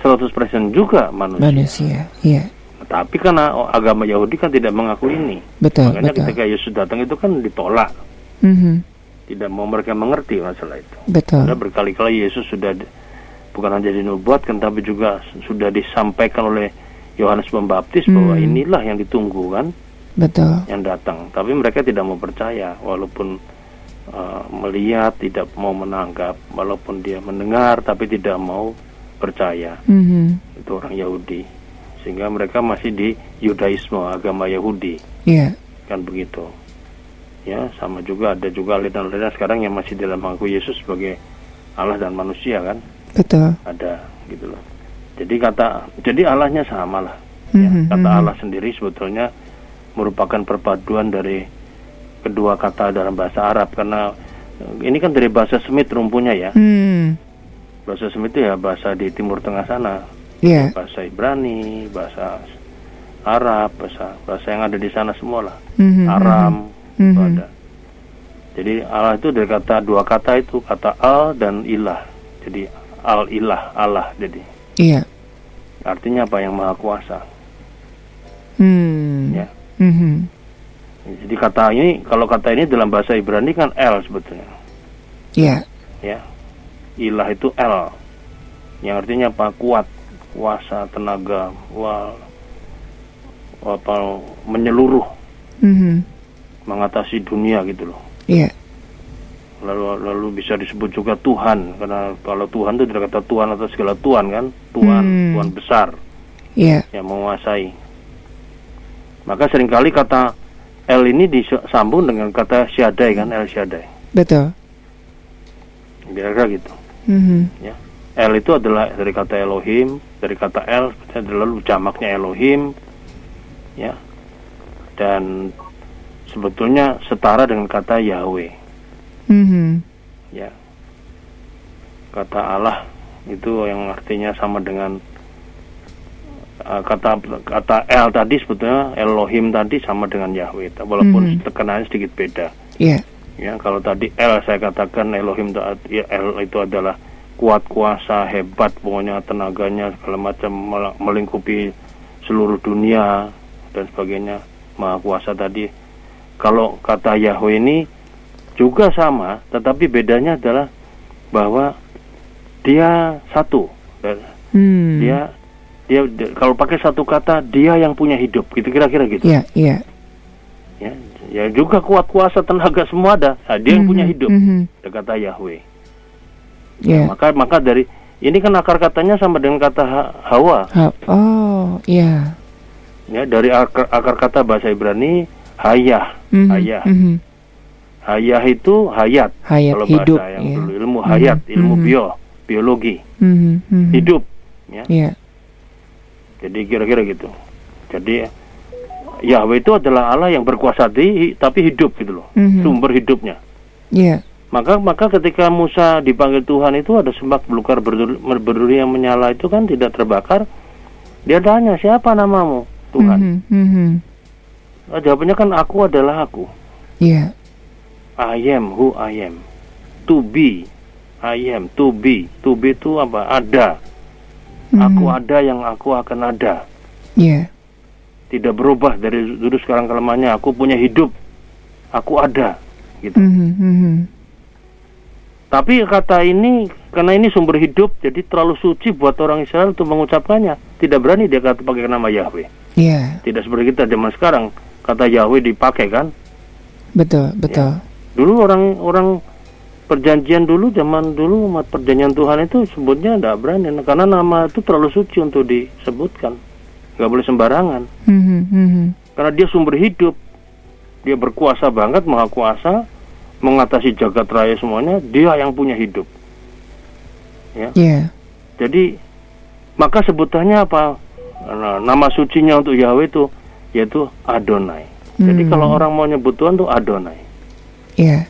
[SPEAKER 2] 100% juga manusia.
[SPEAKER 1] Manusia. Iya.
[SPEAKER 2] Tapi karena agama Yahudi kan tidak mengakui ini.
[SPEAKER 1] Betul,
[SPEAKER 2] Makanya
[SPEAKER 1] betul.
[SPEAKER 2] ketika Yesus datang itu kan ditolak.
[SPEAKER 1] Mhm.
[SPEAKER 2] Tidak mau mereka mengerti masalah itu.
[SPEAKER 1] Betul.
[SPEAKER 2] Karena berkali-kali Yesus sudah di- bukan hanya dinubuatkan tapi juga sudah disampaikan oleh Yohanes Pembaptis bahwa
[SPEAKER 1] Hmm.
[SPEAKER 2] inilah yang ditunggu kan.
[SPEAKER 1] Betul.
[SPEAKER 2] yang datang. Tapi mereka tidak mau percaya, walaupun uh, melihat tidak mau menanggap, walaupun dia mendengar tapi tidak mau percaya.
[SPEAKER 1] Mhm.
[SPEAKER 2] Itu orang Yahudi, sehingga mereka masih di Yudaisme, agama Yahudi,
[SPEAKER 1] Iya.
[SPEAKER 2] kan begitu. Ya, sama juga ada juga aliran-aliran sekarang yang masih dalam mengaku Yesus sebagai Allah dan manusia kan,
[SPEAKER 1] Betul.
[SPEAKER 2] ada gitu loh. Jadi kata, jadi Allahnya sama lah. Ya,
[SPEAKER 1] Mhm,
[SPEAKER 2] kata
[SPEAKER 1] mhm.
[SPEAKER 2] Allah sendiri sebetulnya merupakan perpaduan dari kedua kata dalam bahasa Arab karena eh, ini kan dari bahasa Semit rumpunya ya.
[SPEAKER 1] Hmm.
[SPEAKER 2] Bahasa Semit itu ya bahasa di Timur Tengah sana.
[SPEAKER 1] Iya.
[SPEAKER 2] Bahasa Ibrani, bahasa Arab, bahasa bahasa yang ada di sana semua lah.
[SPEAKER 1] Mhm,
[SPEAKER 2] Aram
[SPEAKER 1] mhm.
[SPEAKER 2] itu ada. Jadi Allah itu dari kata dua kata itu kata al dan ilah. Jadi al ilah Allah jadi.
[SPEAKER 1] Iya.
[SPEAKER 2] Artinya apa yang maha kuasa.
[SPEAKER 1] Hmm. Mhm.
[SPEAKER 2] Jadi kata ini kalau kata ini dalam bahasa Ibrani kan el sebetulnya.
[SPEAKER 1] Iya.
[SPEAKER 2] Ya. Ilah itu el. Yang artinya apa? Kuat, kuasa, tenaga, wah apa menyeluruh,
[SPEAKER 1] Mhm.
[SPEAKER 2] mengatasi dunia gitu loh.
[SPEAKER 1] Iya.
[SPEAKER 2] lalu lalu bisa disebut juga Tuhan karena kalau Tuhan itu tidak kata Tuhan atau segala Tuhan kan Tuhan
[SPEAKER 1] Hmm.
[SPEAKER 2] Tuhan besar
[SPEAKER 1] Iya.
[SPEAKER 2] yang menguasai maka sering kali kata El ini disambung dengan kata Shaddai kan El Shaddai
[SPEAKER 1] Betul.
[SPEAKER 2] kira-kira gitu.
[SPEAKER 1] Mhm.
[SPEAKER 2] ya. El itu adalah dari kata Elohim dari kata El adalah jamaknya Elohim. Ya. Dan sebetulnya setara dengan kata Yahweh.
[SPEAKER 1] Mhm.
[SPEAKER 2] ya. Kata Allah itu yang artinya sama dengan kata kata El tadi sebetulnya Elohim tadi sama dengan Yahweh walaupun
[SPEAKER 1] Mhm.
[SPEAKER 2] tekanannya sedikit beda
[SPEAKER 1] Iya.
[SPEAKER 2] ya kalau tadi El saya katakan Elohim itu ya, El itu adalah kuat kuasa hebat pokoknya tenaganya segala macam mel- melingkupi seluruh dunia dan sebagainya maha kuasa tadi kalau kata Yahweh ini juga sama tetapi bedanya adalah bahwa dia satu
[SPEAKER 1] Hmm.
[SPEAKER 2] dia dia kalau pakai satu kata dia yang punya hidup gitu kira-kira gitu
[SPEAKER 1] Iya, iya.
[SPEAKER 2] ya ya juga kuat kuasa tenaga semua ada Nah, dia yang punya
[SPEAKER 1] Mhm,
[SPEAKER 2] hidup
[SPEAKER 1] mhm.
[SPEAKER 2] Ada kata Yahweh
[SPEAKER 1] Iya.
[SPEAKER 2] maka maka dari ini kan akar katanya sama dengan kata Ha- Hawa
[SPEAKER 1] Ha- Oh, iya.
[SPEAKER 2] ya dari akar, akar kata bahasa Ibrani hayah
[SPEAKER 1] Mhm,
[SPEAKER 2] hayah
[SPEAKER 1] mhm.
[SPEAKER 2] hayah itu hayat
[SPEAKER 1] Hayat
[SPEAKER 2] kalau
[SPEAKER 1] hidup.
[SPEAKER 2] bahasa yang
[SPEAKER 1] iya.
[SPEAKER 2] dulu ilmu hayat
[SPEAKER 1] Mhm,
[SPEAKER 2] ilmu
[SPEAKER 1] mhm.
[SPEAKER 2] bio biologi
[SPEAKER 1] Mhm, mhm.
[SPEAKER 2] hidup ya
[SPEAKER 1] Iya.
[SPEAKER 2] Jadi kira-kira gitu. Jadi Yahweh itu adalah Allah yang berkuasa di tapi hidup gitu loh.
[SPEAKER 1] Mhm.
[SPEAKER 2] sumber hidupnya.
[SPEAKER 1] Iya.
[SPEAKER 2] maka maka ketika Musa dipanggil Tuhan itu ada semak belukar berduri, yang menyala itu kan tidak terbakar. Dia tanya siapa namamu Tuhan?
[SPEAKER 1] Mhm, mhm.
[SPEAKER 2] Ah, jawabannya kan aku adalah aku.
[SPEAKER 1] Iya.
[SPEAKER 2] I am who I am. To be I am. To be. To be itu apa? Ada aku
[SPEAKER 1] Mhm.
[SPEAKER 2] ada yang aku akan ada
[SPEAKER 1] Iya.
[SPEAKER 2] tidak berubah dari dulu sekarang kelemahannya aku punya hidup aku ada gitu
[SPEAKER 1] Mhm, mhm.
[SPEAKER 2] tapi kata ini karena ini sumber hidup jadi terlalu suci buat orang Israel untuk mengucapkannya tidak berani dia kata pakai nama Yahweh
[SPEAKER 1] Iya.
[SPEAKER 2] tidak seperti kita zaman sekarang kata Yahweh dipakai kan
[SPEAKER 1] Betul, betul.
[SPEAKER 2] dulu orang-orang perjanjian dulu zaman dulu umat perjanjian Tuhan itu sebutnya tidak berani. Karena nama itu terlalu suci untuk disebutkan. Nggak boleh sembarangan.
[SPEAKER 1] Mhm, mhm.
[SPEAKER 2] karena dia sumber hidup. Dia berkuasa banget maha kuasa mengatasi jagat raya semuanya dia yang punya hidup. Ya.
[SPEAKER 1] Iya.
[SPEAKER 2] jadi maka sebutannya apa? Nah, nama sucinya untuk Yahweh itu yaitu Adonai. Jadi
[SPEAKER 1] Hmm.
[SPEAKER 2] kalau orang mau nyebut Tuhan tuh Adonai.
[SPEAKER 1] Iya.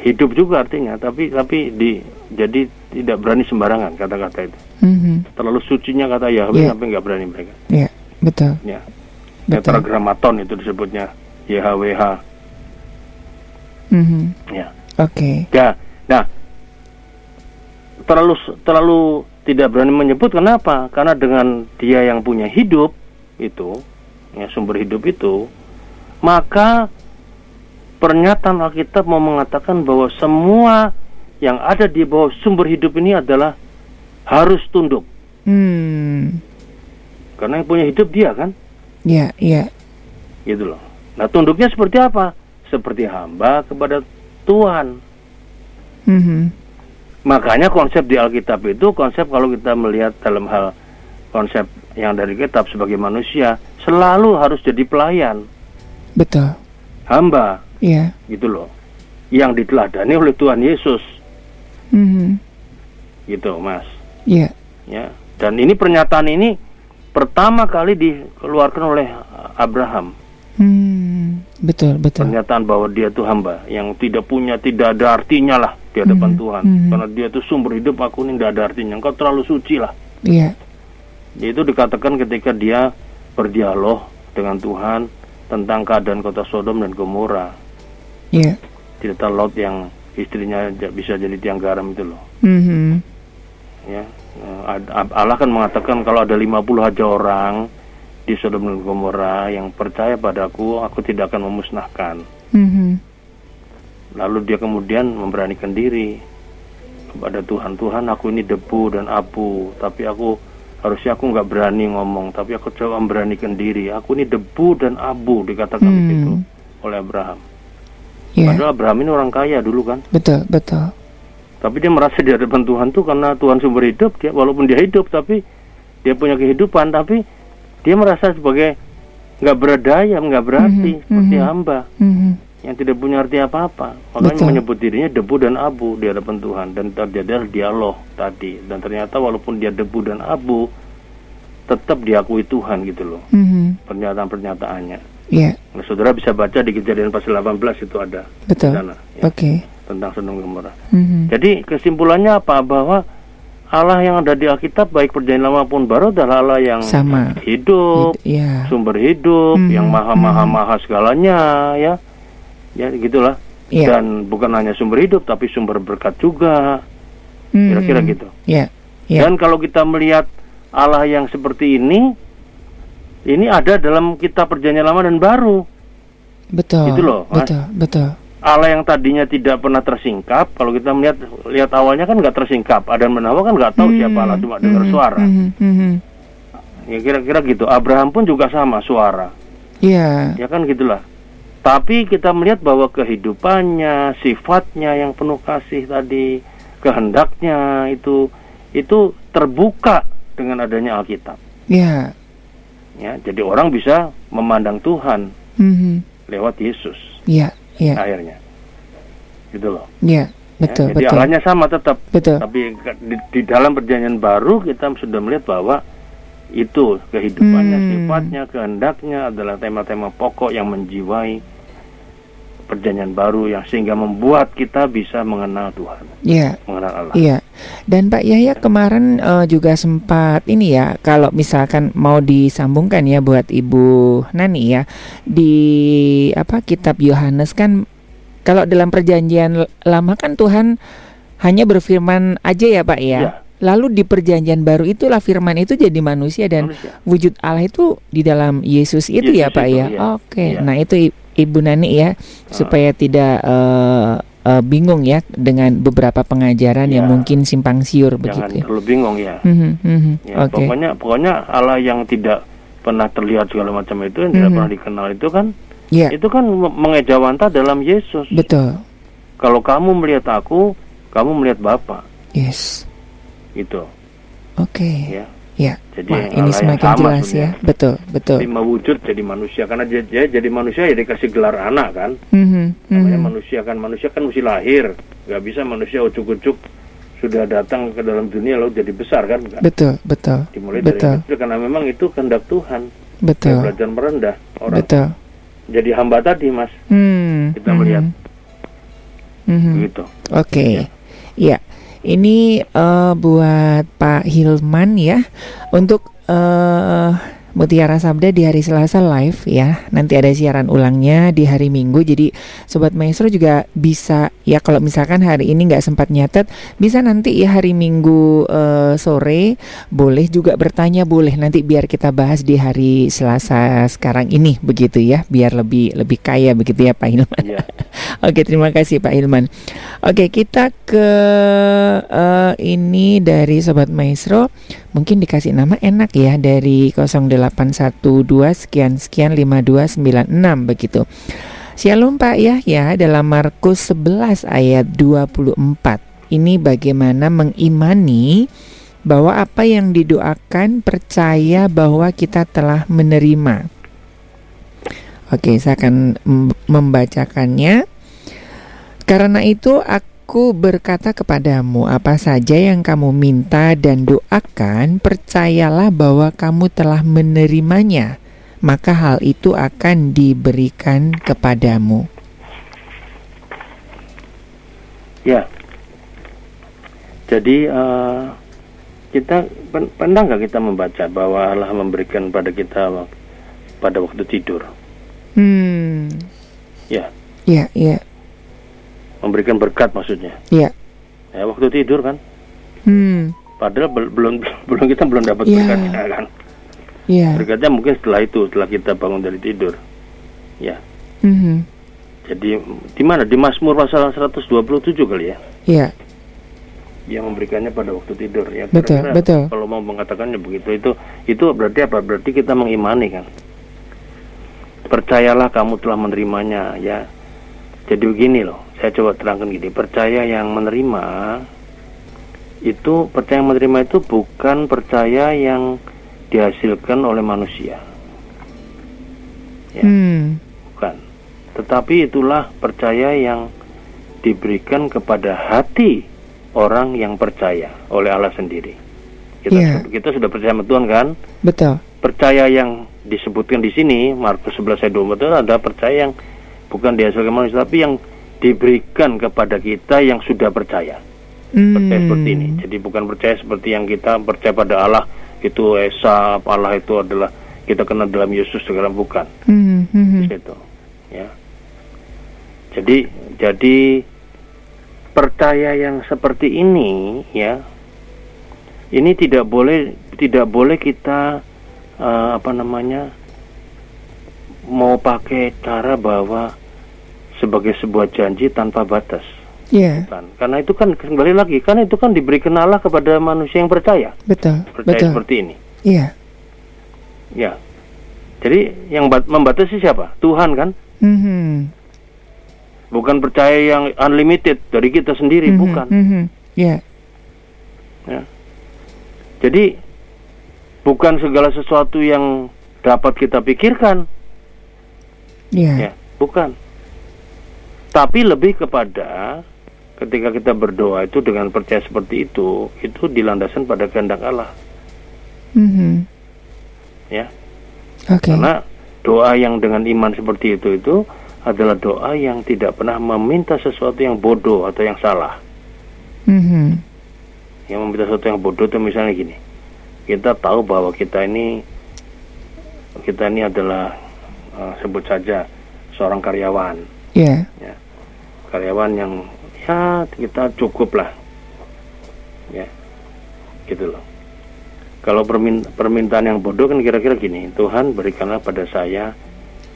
[SPEAKER 2] Hidup juga artinya tapi tapi di jadi tidak berani sembarangan kata-kata itu
[SPEAKER 1] Mhm.
[SPEAKER 2] terlalu sucinya kata Yahweh
[SPEAKER 1] Iya.
[SPEAKER 2] sampai nggak berani mereka
[SPEAKER 1] Iya, betul.
[SPEAKER 2] ya
[SPEAKER 1] Betul.
[SPEAKER 2] tetragrammaton itu disebutnya YHWH
[SPEAKER 1] Mhm.
[SPEAKER 2] ya
[SPEAKER 1] Oke.
[SPEAKER 2] ya nah terlalu terlalu tidak berani menyebut kenapa karena dengan dia yang punya hidup itu ya sumber hidup itu maka pernyataan Alkitab mau mengatakan bahwa semua yang ada di bawah sumber hidup ini adalah harus tunduk
[SPEAKER 1] Hmm.
[SPEAKER 2] karena yang punya hidup dia kan
[SPEAKER 1] Iya, iya.
[SPEAKER 2] gitu loh nah tunduknya seperti apa seperti hamba kepada Tuhan
[SPEAKER 1] Mhm.
[SPEAKER 2] Makanya konsep di Alkitab itu konsep kalau kita melihat dalam hal konsep yang dari kitab sebagai manusia selalu harus jadi pelayan,
[SPEAKER 1] Betul.
[SPEAKER 2] hamba
[SPEAKER 1] Iya.
[SPEAKER 2] gitu loh. Yang diteladani oleh Tuhan Yesus
[SPEAKER 1] Mhm.
[SPEAKER 2] gitu, Mas.
[SPEAKER 1] Iya.
[SPEAKER 2] Ya. Dan ini pernyataan ini pertama kali dikeluarkan oleh Abraham.
[SPEAKER 1] Hmm. Betul, betul.
[SPEAKER 2] Pernyataan bahwa dia itu hamba yang tidak punya tidak ada artinya lah di hadapan
[SPEAKER 1] Mhm,
[SPEAKER 2] Tuhan.
[SPEAKER 1] mhm.
[SPEAKER 2] Karena dia itu sumber hidup aku ini tidak ada artinya. Engkau terlalu suci lah.
[SPEAKER 1] Iya.
[SPEAKER 2] Itu dikatakan ketika dia berdialog dengan Tuhan tentang keadaan kota Sodom dan Gomora.
[SPEAKER 1] Yeah.
[SPEAKER 2] Cerita Lot yang istrinya bisa jadi tiang garam itu loh.
[SPEAKER 1] Mm-hmm.
[SPEAKER 2] Ya, eh, Allah kan mengatakan kalau ada 50 aja orang di Sodom dan Gomora yang percaya padaku, aku tidak akan memusnahkan.
[SPEAKER 1] Mm-hmm.
[SPEAKER 2] Lalu dia kemudian memberanikan diri kepada Tuhan, Tuhan aku ini debu dan abu, tapi aku harusnya aku nggak berani ngomong, tapi aku coba memberanikan diri. Aku ini debu dan abu dikatakan mm. begitu oleh Abraham. Yeah. Padahal Abraham ini orang kaya dulu kan.
[SPEAKER 1] Betul, betul.
[SPEAKER 2] Tapi dia merasa di hadapan Tuhan tuh karena Tuhan sumber hidup, dia walaupun dia hidup tapi dia punya kehidupan tapi dia merasa sebagai nggak berdaya, nggak berarti mm -hmm, seperti mm -hmm, hamba mm -hmm. yang tidak punya arti apa-apa. Makanya Betul. menyebut dirinya debu dan abu di hadapan Tuhan dan terjadi dialog tadi dan ternyata walaupun dia debu dan abu tetap diakui Tuhan gitu loh. Mm -hmm. Pernyataan-pernyataannya.
[SPEAKER 1] Iya.
[SPEAKER 2] Yeah. Nah, saudara bisa baca di kejadian pasal 18 itu ada.
[SPEAKER 1] Betul. ya, Oke. Okay.
[SPEAKER 2] Tentang Sodom Gomora. Mm-hmm. Jadi kesimpulannya apa? Bahwa Allah yang ada di Alkitab baik perjanjian lama pun baru adalah Allah yang
[SPEAKER 1] sama
[SPEAKER 2] hidup, Hid- yeah. sumber hidup, mm-hmm. yang maha maha mm-hmm. maha segalanya, ya, ya gitulah. Yeah. Dan bukan hanya sumber hidup, tapi sumber berkat juga. Mm-hmm. Kira-kira gitu.
[SPEAKER 1] Yeah. Yeah.
[SPEAKER 2] Dan kalau kita melihat Allah yang seperti ini, ini ada dalam kitab perjanjian lama dan baru.
[SPEAKER 1] Betul.
[SPEAKER 2] Itu loh.
[SPEAKER 1] Mas. Betul, betul.
[SPEAKER 2] Allah yang tadinya tidak pernah tersingkap, kalau kita melihat lihat awalnya kan nggak tersingkap. Adam dan Hawa kan nggak tahu hmm, siapa Allah cuma dengar hmm, suara. Hmm, hmm, hmm. Ya kira-kira gitu. Abraham pun juga sama suara.
[SPEAKER 1] Iya.
[SPEAKER 2] Yeah. Ya kan gitulah. Tapi kita melihat bahwa kehidupannya, sifatnya yang penuh kasih tadi, kehendaknya itu itu terbuka dengan adanya Alkitab.
[SPEAKER 1] Iya.
[SPEAKER 2] Ya, jadi orang bisa memandang Tuhan mm-hmm. lewat Yesus.
[SPEAKER 1] Iya, yeah, yeah.
[SPEAKER 2] Akhirnya, gitu loh.
[SPEAKER 1] Iya, yeah, betul.
[SPEAKER 2] Ya, jadi
[SPEAKER 1] betul.
[SPEAKER 2] Sama tetap.
[SPEAKER 1] Betul.
[SPEAKER 2] Tapi di, di dalam perjanjian baru kita sudah melihat bahwa itu kehidupannya, hmm. sifatnya, kehendaknya adalah tema-tema pokok yang menjiwai perjanjian baru yang sehingga membuat kita bisa mengenal Tuhan.
[SPEAKER 1] Iya.
[SPEAKER 2] Mengenal Allah.
[SPEAKER 1] Iya. Dan Pak Yahya kemarin uh, juga sempat ini ya kalau misalkan mau disambungkan ya buat Ibu Nani ya di apa kitab Yohanes kan kalau dalam perjanjian lama kan Tuhan hanya berfirman aja ya Pak ya. ya. Lalu di perjanjian baru itulah firman itu jadi manusia dan manusia. wujud Allah itu di dalam Yesus itu Yesus ya Pak itu, ya. ya. Oke. Okay. Ya. Nah itu Ibu Nani ya uh. supaya tidak uh, uh, bingung ya dengan beberapa pengajaran ya. yang mungkin simpang siur
[SPEAKER 2] Jangan
[SPEAKER 1] begitu.
[SPEAKER 2] Jangan terlalu bingung ya.
[SPEAKER 1] Mm-hmm, mm-hmm.
[SPEAKER 2] ya okay. Pokoknya pokoknya Allah yang tidak pernah terlihat segala macam itu yang mm-hmm. tidak pernah dikenal itu kan yeah. itu kan mengejawanta dalam Yesus.
[SPEAKER 1] Betul.
[SPEAKER 2] Kalau kamu melihat aku, kamu melihat Bapa.
[SPEAKER 1] Yes.
[SPEAKER 2] Itu.
[SPEAKER 1] Oke. Okay.
[SPEAKER 2] Ya.
[SPEAKER 1] Ya, Jadi Wah, ini semakin jelas ya. Betul, betul.
[SPEAKER 2] Lima wujud jadi manusia karena dia, dia jadi manusia ya dikasih gelar anak kan.
[SPEAKER 1] Mm-hmm,
[SPEAKER 2] Namanya mm-hmm. manusia kan manusia kan mesti lahir, nggak bisa manusia ujuk-ujuk sudah datang ke dalam dunia lalu jadi besar kan?
[SPEAKER 1] Betul, betul.
[SPEAKER 2] Dimulai
[SPEAKER 1] betul.
[SPEAKER 2] dari kecil karena memang itu kehendak Tuhan.
[SPEAKER 1] Betul.
[SPEAKER 2] Dia belajar merendah orang.
[SPEAKER 1] Betul.
[SPEAKER 2] Jadi hamba tadi mas.
[SPEAKER 1] Hmm,
[SPEAKER 2] Kita melihat.
[SPEAKER 1] Mm-hmm.
[SPEAKER 2] Begitu.
[SPEAKER 1] Oke. Okay. Ya. Ini uh, buat Pak Hilman ya untuk uh, Mutiara Sabda di hari Selasa live ya. Nanti ada siaran ulangnya di hari Minggu. Jadi sobat maestro juga bisa ya kalau misalkan hari ini nggak sempat nyatet, bisa nanti ya hari Minggu uh, sore boleh juga bertanya boleh nanti biar kita bahas di hari Selasa sekarang ini begitu ya, biar lebih lebih kaya begitu ya Pak Hilman.
[SPEAKER 2] Yeah.
[SPEAKER 1] Oke, terima kasih Pak Hilman. Oke, kita ke uh, ini dari sobat maestro mungkin dikasih nama enak ya dari 0812 sekian sekian 5296 begitu. Shalom Pak Yahya dalam Markus 11 ayat 24. Ini bagaimana mengimani bahwa apa yang didoakan percaya bahwa kita telah menerima. Oke, saya akan membacakannya. Karena itu aku Aku berkata kepadamu, apa saja yang kamu minta dan doakan, percayalah bahwa kamu telah menerimanya, maka hal itu akan diberikan kepadamu.
[SPEAKER 2] Ya, jadi uh, kita pernah nggak kita membaca bahwa Allah memberikan pada kita pada waktu tidur?
[SPEAKER 1] Hmm.
[SPEAKER 2] Ya.
[SPEAKER 1] Ya, ya
[SPEAKER 2] memberikan berkat maksudnya.
[SPEAKER 1] Iya.
[SPEAKER 2] Ya waktu tidur kan.
[SPEAKER 1] Hmm.
[SPEAKER 2] Padahal bel- belum belum kita belum dapat
[SPEAKER 1] Iya.
[SPEAKER 2] berkatnya kan.
[SPEAKER 1] Iya.
[SPEAKER 2] Berkatnya mungkin setelah itu, setelah kita bangun dari tidur. Ya.
[SPEAKER 1] Mhm.
[SPEAKER 2] Jadi di mana? Di Mazmur pasal 127 kali ya.
[SPEAKER 1] Iya.
[SPEAKER 2] Dia memberikannya pada waktu tidur ya.
[SPEAKER 1] Betul,
[SPEAKER 2] Kira-kira
[SPEAKER 1] betul.
[SPEAKER 2] Kalau mau mengatakannya begitu itu itu berarti apa? Berarti kita mengimani kan. Percayalah kamu telah menerimanya ya. Jadi begini loh, saya coba terangkan gini. Percaya yang menerima itu percaya yang menerima itu bukan percaya yang dihasilkan oleh manusia. Ya.
[SPEAKER 1] Hmm.
[SPEAKER 2] Bukan. Tetapi itulah percaya yang diberikan kepada hati orang yang percaya oleh Allah sendiri. Kita,
[SPEAKER 1] Iya.
[SPEAKER 2] kita sudah percaya sama Tuhan kan?
[SPEAKER 1] Betul.
[SPEAKER 2] Percaya yang disebutkan di sini Markus 11 ayat 24 itu ada percaya yang bukan dihasilkan manusia tapi yang diberikan kepada kita yang sudah percaya. Percaya
[SPEAKER 1] Hmm.
[SPEAKER 2] seperti ini. Jadi bukan percaya seperti yang kita percaya pada Allah itu esa Allah itu adalah kita kenal dalam Yesus sekarang bukan
[SPEAKER 1] Mhm, mhm.
[SPEAKER 2] gitu ya jadi jadi percaya yang seperti ini ya ini tidak boleh tidak boleh kita eh, apa namanya mau pakai cara bahwa sebagai sebuah janji tanpa batas
[SPEAKER 1] Iya.
[SPEAKER 2] kan karena itu kan kembali lagi karena itu kan diberikan Allah kepada manusia yang percaya
[SPEAKER 1] Betul.
[SPEAKER 2] percaya
[SPEAKER 1] Betul.
[SPEAKER 2] seperti ini
[SPEAKER 1] Iya.
[SPEAKER 2] ya jadi yang bat- membatasi siapa Tuhan kan
[SPEAKER 1] Mhm.
[SPEAKER 2] bukan percaya yang unlimited dari kita sendiri
[SPEAKER 1] Mhm,
[SPEAKER 2] bukan
[SPEAKER 1] mhm. Iya.
[SPEAKER 2] ya. jadi bukan segala sesuatu yang dapat kita pikirkan
[SPEAKER 1] Iya.
[SPEAKER 2] ya bukan tapi lebih kepada ketika kita berdoa itu dengan percaya seperti itu itu dilandaskan pada kehendak Allah
[SPEAKER 1] Mhm.
[SPEAKER 2] ya
[SPEAKER 1] Oke.
[SPEAKER 2] karena doa yang dengan iman seperti itu itu adalah doa yang tidak pernah meminta sesuatu yang bodoh atau yang salah
[SPEAKER 1] Mhm.
[SPEAKER 2] yang meminta sesuatu yang bodoh itu misalnya gini kita tahu bahwa kita ini kita ini adalah eh, sebut saja seorang karyawan
[SPEAKER 1] Iya.
[SPEAKER 2] ya karyawan yang ya kita cukup lah ya gitu loh kalau permin- permintaan yang bodoh kan kira-kira gini Tuhan berikanlah pada saya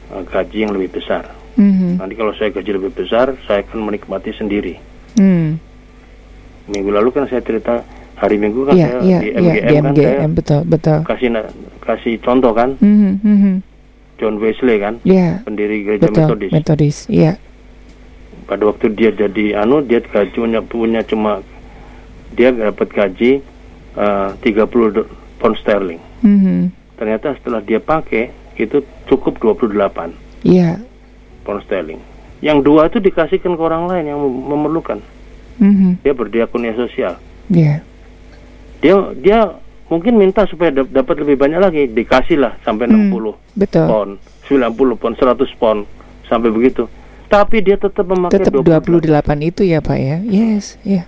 [SPEAKER 2] eh, gaji yang lebih besar
[SPEAKER 1] Mhm.
[SPEAKER 2] nanti kalau saya gaji lebih besar saya akan menikmati sendiri
[SPEAKER 1] Hmm.
[SPEAKER 2] minggu lalu kan saya cerita hari minggu kan
[SPEAKER 1] Iya,
[SPEAKER 2] saya
[SPEAKER 1] iya,
[SPEAKER 2] di
[SPEAKER 1] iya,
[SPEAKER 2] MGM
[SPEAKER 1] di
[SPEAKER 2] kan saya
[SPEAKER 1] MGM betul, betul.
[SPEAKER 2] kasih kasih contoh kan
[SPEAKER 1] Mhm, mhm.
[SPEAKER 2] John Wesley kan
[SPEAKER 1] Iya,
[SPEAKER 2] pendiri gereja
[SPEAKER 1] betul.
[SPEAKER 2] Metodis
[SPEAKER 1] Metodis. Iya.
[SPEAKER 2] pada waktu dia jadi anu dia gaji punya, punya cuma dia dapat gaji eh, 30 do- pound sterling
[SPEAKER 1] Mhm.
[SPEAKER 2] ternyata setelah dia pakai itu cukup 28
[SPEAKER 1] Iya.
[SPEAKER 2] pound sterling yang dua itu dikasihkan ke orang lain yang mem- memerlukan
[SPEAKER 1] Mhm.
[SPEAKER 2] dia berdiakonia sosial
[SPEAKER 1] Iya.
[SPEAKER 2] dia dia mungkin minta supaya dap- dapat lebih banyak lagi dikasih lah sampai
[SPEAKER 1] Hmm,
[SPEAKER 2] 60
[SPEAKER 1] Betul.
[SPEAKER 2] pound 90 pound 100 pound sampai begitu tapi dia tetap memakai
[SPEAKER 1] Tetap 28 itu ya, Pak ya. Yes, iya.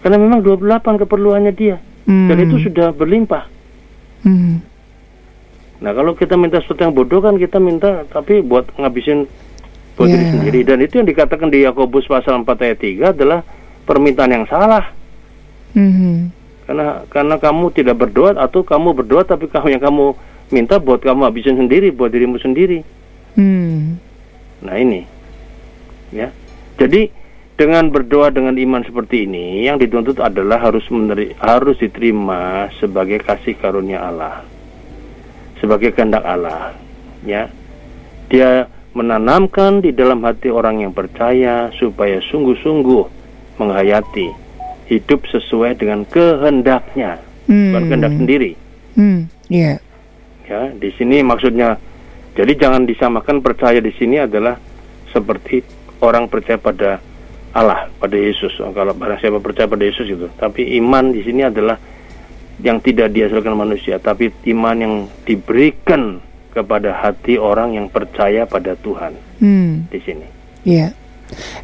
[SPEAKER 2] karena memang 28 keperluannya dia
[SPEAKER 1] Hmm.
[SPEAKER 2] dan itu sudah berlimpah
[SPEAKER 1] Mhm.
[SPEAKER 2] nah kalau kita minta sesuatu yang bodoh kan kita minta tapi buat ngabisin buat
[SPEAKER 1] Ya.
[SPEAKER 2] diri sendiri dan itu yang dikatakan di Yakobus pasal 4 ayat 3 adalah permintaan yang salah
[SPEAKER 1] Mhm.
[SPEAKER 2] Karena karena kamu tidak berdoa atau kamu berdoa tapi kamu yang kamu minta buat kamu habisin sendiri buat dirimu sendiri
[SPEAKER 1] Hmm.
[SPEAKER 2] Nah ini, ya. Jadi dengan berdoa dengan iman seperti ini, yang dituntut adalah harus meneri, harus diterima sebagai kasih karunia Allah, sebagai kehendak Allah, ya. Dia menanamkan di dalam hati orang yang percaya supaya sungguh-sungguh menghayati hidup sesuai dengan kehendaknya, bukan
[SPEAKER 1] Hmm.
[SPEAKER 2] kehendak sendiri.
[SPEAKER 1] Hmm. Iya.
[SPEAKER 2] Ya, di sini maksudnya jadi jangan disamakan percaya di sini adalah seperti orang percaya pada Allah, pada Yesus. Oh, Kalau barang siapa percaya pada Yesus itu. Tapi iman di sini adalah yang tidak dihasilkan manusia, tapi iman yang diberikan kepada hati orang yang percaya pada Tuhan
[SPEAKER 1] Hmm.
[SPEAKER 2] di sini.
[SPEAKER 1] Iya.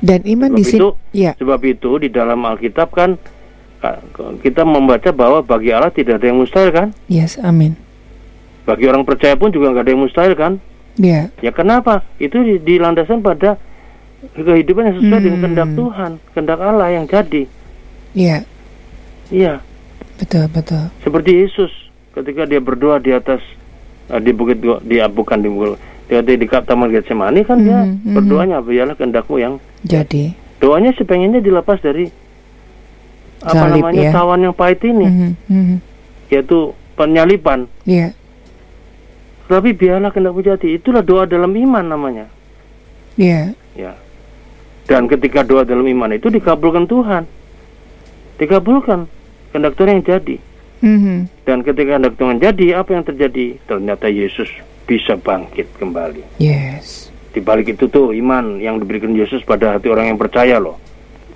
[SPEAKER 1] Dan iman
[SPEAKER 2] Sebab
[SPEAKER 1] di sini
[SPEAKER 2] itu,
[SPEAKER 1] Iya.
[SPEAKER 2] sebab itu di dalam Alkitab kan ka- kita membaca bahwa bagi Allah tidak ada yang mustahil kan?
[SPEAKER 1] Yes, amin.
[SPEAKER 2] Bagi orang percaya pun juga nggak ada yang mustahil kan?
[SPEAKER 1] Iya.
[SPEAKER 2] Ya kenapa? Itu di- dilandaskan pada kehidupan yang sesuai hmm. dengan kehendak Tuhan, kehendak Allah yang jadi.
[SPEAKER 1] Iya.
[SPEAKER 2] Iya.
[SPEAKER 1] Betul, betul.
[SPEAKER 2] Seperti Yesus ketika dia berdoa di atas uh, di bukit di bukan di bukit di, di taman Getsemani kan dia mm -hmm. berdoanya biarlah kehendakmu yang
[SPEAKER 1] jadi.
[SPEAKER 2] Doanya sepengennya dilepas dari Salib, apa namanya ya? tawan yang pahit ini. Mm -hmm. Yaitu penyalipan.
[SPEAKER 1] Iya. Yeah.
[SPEAKER 2] Tapi biarlah kehendakmu jadi. Itulah doa dalam iman namanya.
[SPEAKER 1] Iya.
[SPEAKER 2] Yeah. Ya. Dan ketika doa dalam iman itu dikabulkan Tuhan. Dikabulkan kehendak Tuhan yang jadi. Mm-hmm. Dan ketika hendak Tuhan jadi, apa yang terjadi? Ternyata Yesus bisa bangkit kembali.
[SPEAKER 1] Yes.
[SPEAKER 2] Di balik itu tuh iman yang diberikan Yesus pada hati orang yang percaya loh.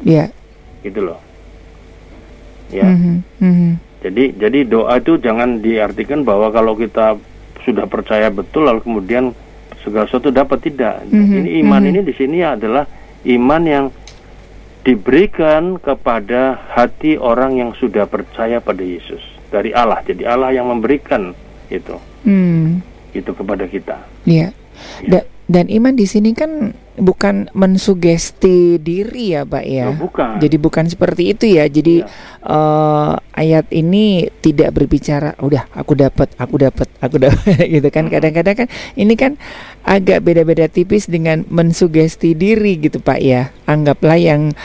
[SPEAKER 1] Iya.
[SPEAKER 2] Yeah. Gitu loh. Ya. Mm-hmm. Mm-hmm. Jadi jadi doa itu jangan diartikan bahwa kalau kita sudah percaya betul lalu kemudian segala sesuatu dapat tidak. Mm-hmm. Ini iman mm-hmm. ini di sini adalah iman yang diberikan kepada hati orang yang sudah percaya pada Yesus dari Allah. Jadi Allah yang memberikan itu, hmm. Itu kepada kita.
[SPEAKER 1] Iya. Ya. Da dan iman di sini kan bukan mensugesti diri ya, Pak ya.
[SPEAKER 2] Oh, bukan.
[SPEAKER 1] Jadi bukan seperti itu ya. Jadi ya. Uh, ayat ini tidak berbicara, udah aku dapat, aku dapat, aku dapat, gitu kan. Hmm. Kadang-kadang kan ini kan agak beda-beda tipis dengan mensugesti diri gitu, Pak ya. Anggaplah yang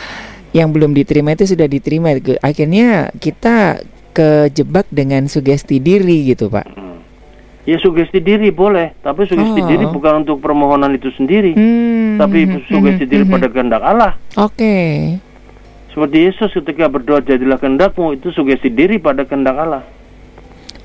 [SPEAKER 1] yang belum diterima itu sudah diterima. Akhirnya kita kejebak dengan sugesti diri gitu, Pak. Hmm.
[SPEAKER 2] Ya sugesti diri boleh, tapi sugesti oh. diri bukan untuk permohonan itu sendiri, hmm. tapi sugesti hmm. diri hmm. pada kehendak Allah.
[SPEAKER 1] Oke. Okay.
[SPEAKER 2] Seperti Yesus ketika berdoa jadilah kehendakmu itu sugesti diri pada kehendak Allah.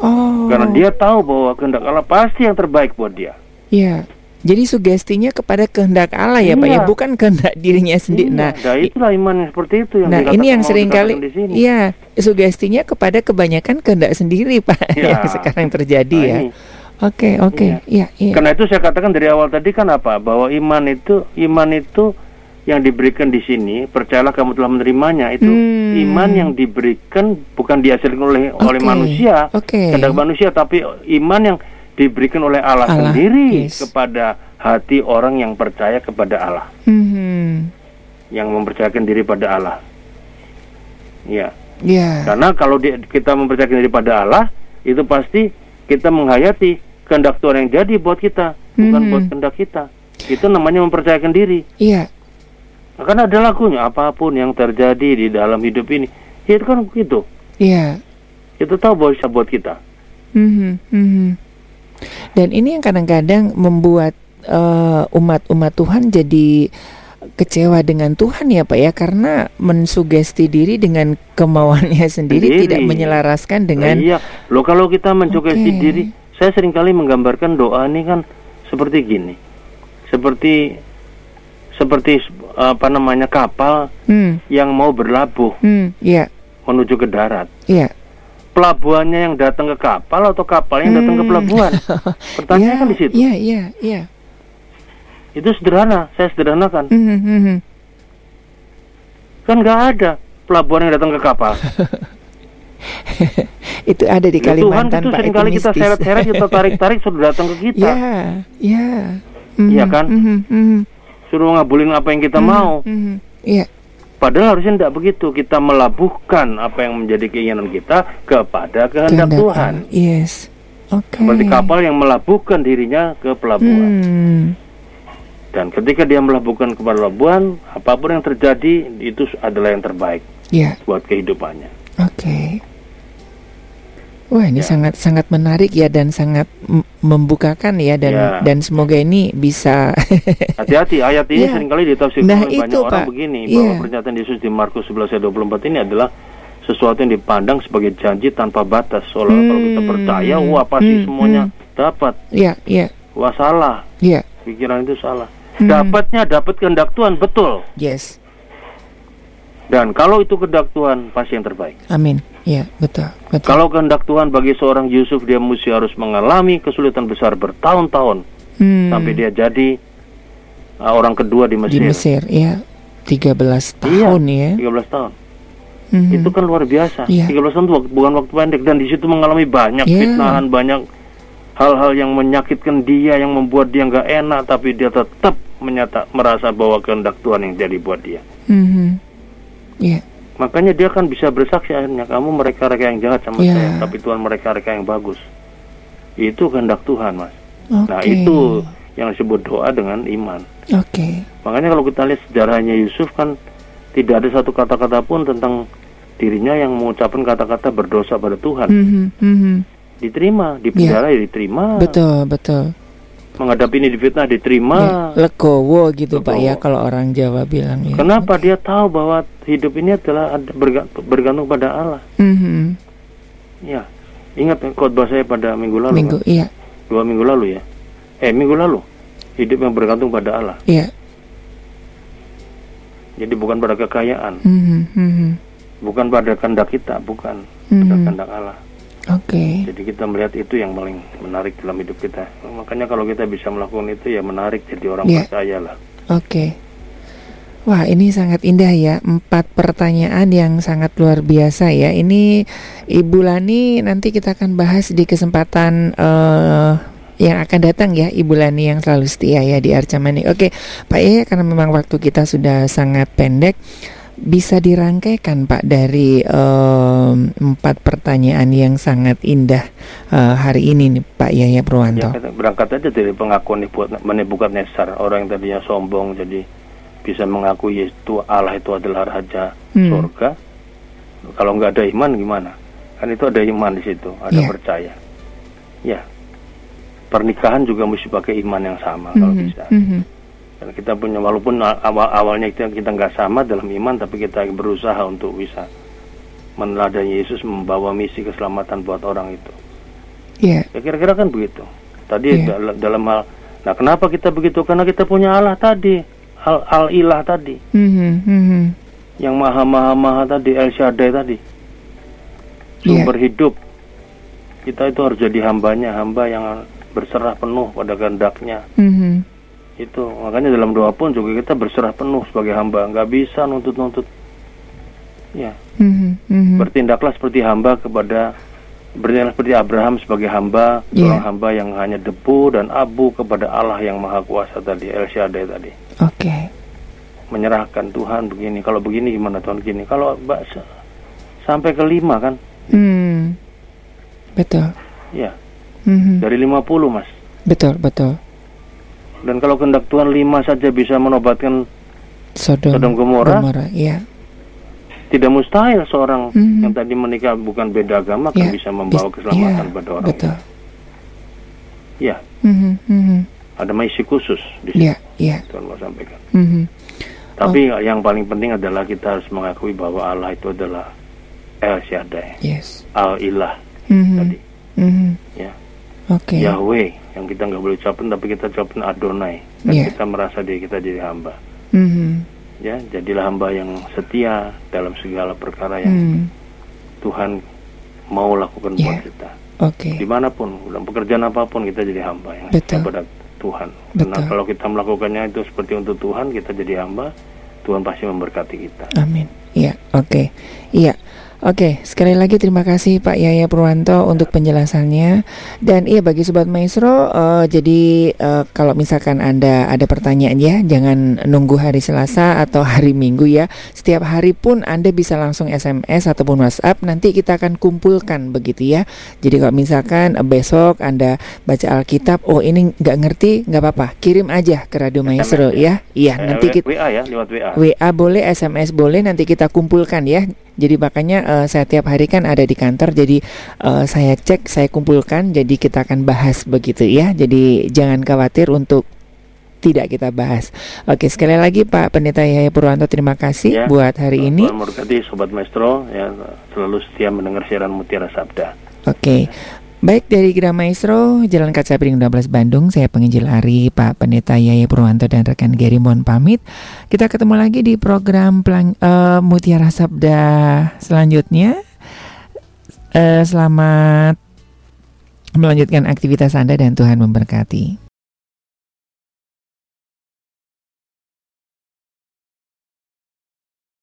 [SPEAKER 1] Oh.
[SPEAKER 2] Karena dia tahu bahwa kehendak Allah pasti yang terbaik buat dia.
[SPEAKER 1] Iya. Jadi sugestinya kepada kehendak Allah ya iya. Pak ya, iya. bukan kehendak dirinya sendiri.
[SPEAKER 2] Iya. Nah, nah itulah iman yang seperti itu yang
[SPEAKER 1] Nah, ini yang sering kali iya, sugestinya kepada kebanyakan kehendak sendiri Pak ya. yang sekarang terjadi nah, ya. Oke, oke. Okay, iya. iya, iya.
[SPEAKER 2] Karena itu saya katakan dari awal tadi kan apa? Bahwa iman itu iman itu yang diberikan di sini, percayalah kamu telah menerimanya itu hmm. iman yang diberikan bukan dihasilkan oleh okay. oleh manusia,
[SPEAKER 1] okay.
[SPEAKER 2] kehendak manusia, tapi iman yang diberikan oleh Allah, Allah sendiri yes. kepada hati orang yang percaya kepada Allah,
[SPEAKER 1] mm-hmm.
[SPEAKER 2] yang mempercayakan diri pada Allah. Ya.
[SPEAKER 1] Yeah.
[SPEAKER 2] Karena kalau di, kita mempercayakan diri pada Allah, itu pasti kita menghayati kehendak Tuhan yang jadi buat kita, bukan mm-hmm. buat kehendak kita. Itu namanya mempercayakan diri.
[SPEAKER 1] Iya.
[SPEAKER 2] Yeah. Karena ada lagunya apa pun yang terjadi di dalam hidup ini, ya itu kan begitu.
[SPEAKER 1] Iya.
[SPEAKER 2] Yeah. Itu tahu bahwa bisa buat kita.
[SPEAKER 1] Mm-hmm. Mm-hmm. Dan ini yang kadang-kadang membuat uh, umat-umat Tuhan jadi kecewa dengan Tuhan ya Pak ya karena mensugesti diri dengan kemauannya sendiri, sendiri. tidak menyelaraskan dengan
[SPEAKER 2] nah, Iya. Loh kalau kita mensugesti okay. diri, saya sering kali menggambarkan doa ini kan seperti gini. Seperti seperti apa namanya kapal hmm. yang mau berlabuh.
[SPEAKER 1] Hmm, yeah.
[SPEAKER 2] Menuju ke darat.
[SPEAKER 1] Iya. Yeah
[SPEAKER 2] pelabuhannya yang datang ke kapal atau kapal yang datang ke hmm. pelabuhan? Pertanyaannya yeah, kan di situ.
[SPEAKER 1] Iya, yeah, iya, yeah, iya. Yeah.
[SPEAKER 2] Itu sederhana, saya sederhanakan.
[SPEAKER 1] Mm -hmm.
[SPEAKER 2] Kan nggak ada pelabuhan yang datang ke kapal.
[SPEAKER 1] itu ada di ya, Kalimantan
[SPEAKER 2] Tuhan itu Pak. kali kita seret-seret kita tarik-tarik sudah datang ke kita.
[SPEAKER 1] Iya, iya.
[SPEAKER 2] Iya kan? Mm -hmm. Suruh ngabulin apa yang kita mm -hmm. mau.
[SPEAKER 1] Iya. Mm -hmm.
[SPEAKER 2] Padahal harusnya tidak begitu. Kita melabuhkan apa yang menjadi keinginan kita kepada kehendak Tuhan.
[SPEAKER 1] Yes. Okay.
[SPEAKER 2] Seperti kapal yang melabuhkan dirinya ke pelabuhan. Hmm. Dan ketika dia melabuhkan ke pelabuhan, apa pun yang terjadi itu adalah yang terbaik
[SPEAKER 1] yeah.
[SPEAKER 2] buat kehidupannya.
[SPEAKER 1] Oke. Okay. Wah ini ya. sangat sangat menarik ya dan sangat membukakan ya dan ya. dan semoga ini bisa
[SPEAKER 2] hati-hati ayat ini ya. sering kali ditafsirkan nah, oleh banyak orang begini ya. bahwa pernyataan Yesus di Markus 11 ayat 24 ini adalah sesuatu yang dipandang sebagai janji tanpa batas seolah hmm. kalau kita hmm. percaya wah pasti hmm. semuanya hmm. dapat
[SPEAKER 1] ya ya
[SPEAKER 2] wah salah
[SPEAKER 1] ya
[SPEAKER 2] pikiran itu salah hmm. dapatnya dapat kehendak Tuhan betul
[SPEAKER 1] yes
[SPEAKER 2] dan kalau itu kehendak Tuhan pasti yang terbaik
[SPEAKER 1] amin Iya, betul, betul.
[SPEAKER 2] Kalau kehendak Tuhan bagi seorang Yusuf dia mesti harus mengalami kesulitan besar bertahun-tahun hmm. sampai dia jadi uh, orang kedua di Mesir.
[SPEAKER 1] Di Mesir, iya. 13 tahun iya,
[SPEAKER 2] ya. 13 tahun. Mm-hmm. Itu kan luar biasa. Yeah. 13 tahun itu bukan waktu pendek dan di situ mengalami banyak yeah. fitnahan, banyak hal-hal yang menyakitkan dia, yang membuat dia nggak enak, tapi dia tetap menyata merasa bahwa kehendak Tuhan yang jadi buat dia.
[SPEAKER 1] Mm-hmm. Yeah.
[SPEAKER 2] Makanya dia kan bisa bersaksi akhirnya kamu mereka-reka yang jahat sama yeah. saya, tapi Tuhan mereka-reka yang bagus. Itu kehendak Tuhan, Mas. Okay. Nah, itu yang disebut doa dengan iman.
[SPEAKER 1] Oke. Okay.
[SPEAKER 2] Makanya kalau kita lihat sejarahnya Yusuf kan tidak ada satu kata-kata pun tentang dirinya yang mengucapkan kata-kata berdosa pada Tuhan.
[SPEAKER 1] Mm-hmm. Mm-hmm.
[SPEAKER 2] Diterima, di penjara yeah. ya diterima.
[SPEAKER 1] Betul, betul
[SPEAKER 2] menghadapi ini difitnah diterima.
[SPEAKER 1] Ya, legowo gitu legowo. pak ya kalau orang Jawa bilang ya.
[SPEAKER 2] Kenapa dia tahu bahwa hidup ini adalah bergantung pada Allah?
[SPEAKER 1] Mm-hmm.
[SPEAKER 2] ya ingat khotbah saya pada minggu lalu
[SPEAKER 1] minggu kan? iya.
[SPEAKER 2] Dua minggu lalu ya. Eh minggu lalu. Hidup yang bergantung pada Allah.
[SPEAKER 1] Iya.
[SPEAKER 2] Jadi bukan pada kekayaan.
[SPEAKER 1] Mm-hmm.
[SPEAKER 2] bukan pada kehendak kita bukan. Mm-hmm. pada kehendak Allah
[SPEAKER 1] Oke. Okay.
[SPEAKER 2] Jadi kita melihat itu yang paling menarik dalam hidup kita. Makanya kalau kita bisa melakukan itu ya menarik jadi orang yeah. percaya lah.
[SPEAKER 1] Oke. Okay. Wah ini sangat indah ya Empat pertanyaan yang sangat luar biasa ya Ini Ibu Lani nanti kita akan bahas di kesempatan uh, yang akan datang ya Ibu Lani yang selalu setia ya di Arca Mani Oke Pak Yaya karena memang waktu kita sudah sangat pendek bisa dirangkaikan Pak dari um, empat pertanyaan yang sangat indah uh, hari ini nih Pak Yaya Purwanto.
[SPEAKER 2] Ya, berangkat aja dari pengakuan Nebukadnezar orang yang tadinya sombong jadi bisa mengakui itu Allah itu adalah raja hmm. surga. Kalau nggak ada iman gimana? Kan itu ada iman di situ, ada yeah. percaya. Ya, pernikahan juga mesti pakai iman yang sama mm -hmm. kalau bisa. Mm -hmm dan kita punya walaupun awal awalnya kita kita nggak sama dalam iman tapi kita berusaha untuk bisa meneladani Yesus membawa misi keselamatan buat orang itu
[SPEAKER 1] yeah.
[SPEAKER 2] ya kira-kira kan begitu tadi yeah. dal dalam hal nah kenapa kita begitu karena kita punya Allah tadi al, al ilah tadi
[SPEAKER 1] mm -hmm.
[SPEAKER 2] yang maha maha maha tadi El Shaddai tadi sumber yeah. hidup kita itu harus jadi hambanya hamba yang berserah penuh pada kehendaknya
[SPEAKER 1] mm -hmm
[SPEAKER 2] itu. Makanya dalam doa pun juga kita berserah penuh sebagai hamba. Nggak bisa nuntut-nuntut. Ya.
[SPEAKER 1] Mm-hmm,
[SPEAKER 2] bertindaklah seperti hamba kepada bertindaklah seperti Abraham sebagai hamba yeah. seorang hamba yang hanya debu dan abu kepada Allah yang maha kuasa tadi El Shaddai tadi.
[SPEAKER 1] Oke. Okay.
[SPEAKER 2] menyerahkan Tuhan begini. Kalau begini gimana Tuhan? Gini. Kalau sampai ke lima kan?
[SPEAKER 1] Hmm. betul.
[SPEAKER 2] Ya
[SPEAKER 1] mm-hmm.
[SPEAKER 2] dari 50 mas.
[SPEAKER 1] Betul betul
[SPEAKER 2] dan kalau kehendak Tuhan lima saja bisa menobatkan
[SPEAKER 1] Sodom,
[SPEAKER 2] Sodom Gomora,
[SPEAKER 1] Gomora ya.
[SPEAKER 2] tidak mustahil seorang mm-hmm. yang tadi menikah bukan beda agama yeah. kan bisa membawa keselamatan yeah. pada orang.
[SPEAKER 1] Betul.
[SPEAKER 2] Ya.
[SPEAKER 1] Mm-hmm. Mm-hmm.
[SPEAKER 2] Ada misi khusus di
[SPEAKER 1] sini. Yeah. Yeah.
[SPEAKER 2] Tuhan mau sampaikan.
[SPEAKER 1] Mm-hmm.
[SPEAKER 2] Tapi oh. yang paling penting adalah kita harus mengakui bahwa Allah itu adalah El Shaddai.
[SPEAKER 1] Yes.
[SPEAKER 2] Al Ilah
[SPEAKER 1] mm-hmm.
[SPEAKER 2] tadi.
[SPEAKER 1] Mm-hmm.
[SPEAKER 2] Ya.
[SPEAKER 1] Okay.
[SPEAKER 2] Yahweh yang kita nggak boleh ucapin tapi kita ucapin Adonai dan yeah. kita merasa diri kita jadi hamba.
[SPEAKER 1] Mm-hmm.
[SPEAKER 2] Ya, jadilah hamba yang setia dalam segala perkara yang mm. Tuhan mau lakukan yeah. buat kita.
[SPEAKER 1] Oke. Okay.
[SPEAKER 2] Di mana pun, dalam pekerjaan apa pun kita jadi hamba yang setia pada Tuhan. Betul. Karena kalau kita melakukannya itu seperti untuk Tuhan, kita jadi hamba, Tuhan pasti memberkati kita.
[SPEAKER 1] Amin. Iya, oke. Okay. Iya. Oke, sekali lagi terima kasih Pak Yaya Purwanto untuk penjelasannya. Dan iya bagi sobat maestro, uh, jadi uh, kalau misalkan anda ada pertanyaan ya, jangan nunggu hari Selasa atau hari Minggu ya. Setiap hari pun anda bisa langsung SMS ataupun WhatsApp. Nanti kita akan kumpulkan begitu ya. Jadi kalau misalkan uh, besok anda baca Alkitab, oh ini nggak ngerti, nggak apa-apa, kirim aja ke Radio Maestro ya. Iya, nanti kita
[SPEAKER 2] WA ya, lewat WA.
[SPEAKER 1] WA boleh, SMS boleh, nanti kita kumpulkan ya. Jadi makanya uh, saya tiap hari kan ada di kantor, jadi uh, saya cek, saya kumpulkan, jadi kita akan bahas begitu ya. Jadi jangan khawatir untuk tidak kita bahas. Oke, sekali lagi Pak Pendeta Yahya Purwanto terima kasih ya, buat hari ini.
[SPEAKER 2] Terima Sobat Maestro ya selalu setia mendengar siaran Mutiara Sabda.
[SPEAKER 1] Oke. Baik dari Gira Maestro, Jalan Kaca Piring 12 Bandung, saya penginjil Ari, Pak Pendeta Yaya Purwanto dan rekan Gary mohon pamit. Kita ketemu lagi di program Pelang, uh, Mutiara Sabda selanjutnya. Uh, selamat melanjutkan aktivitas Anda dan Tuhan memberkati.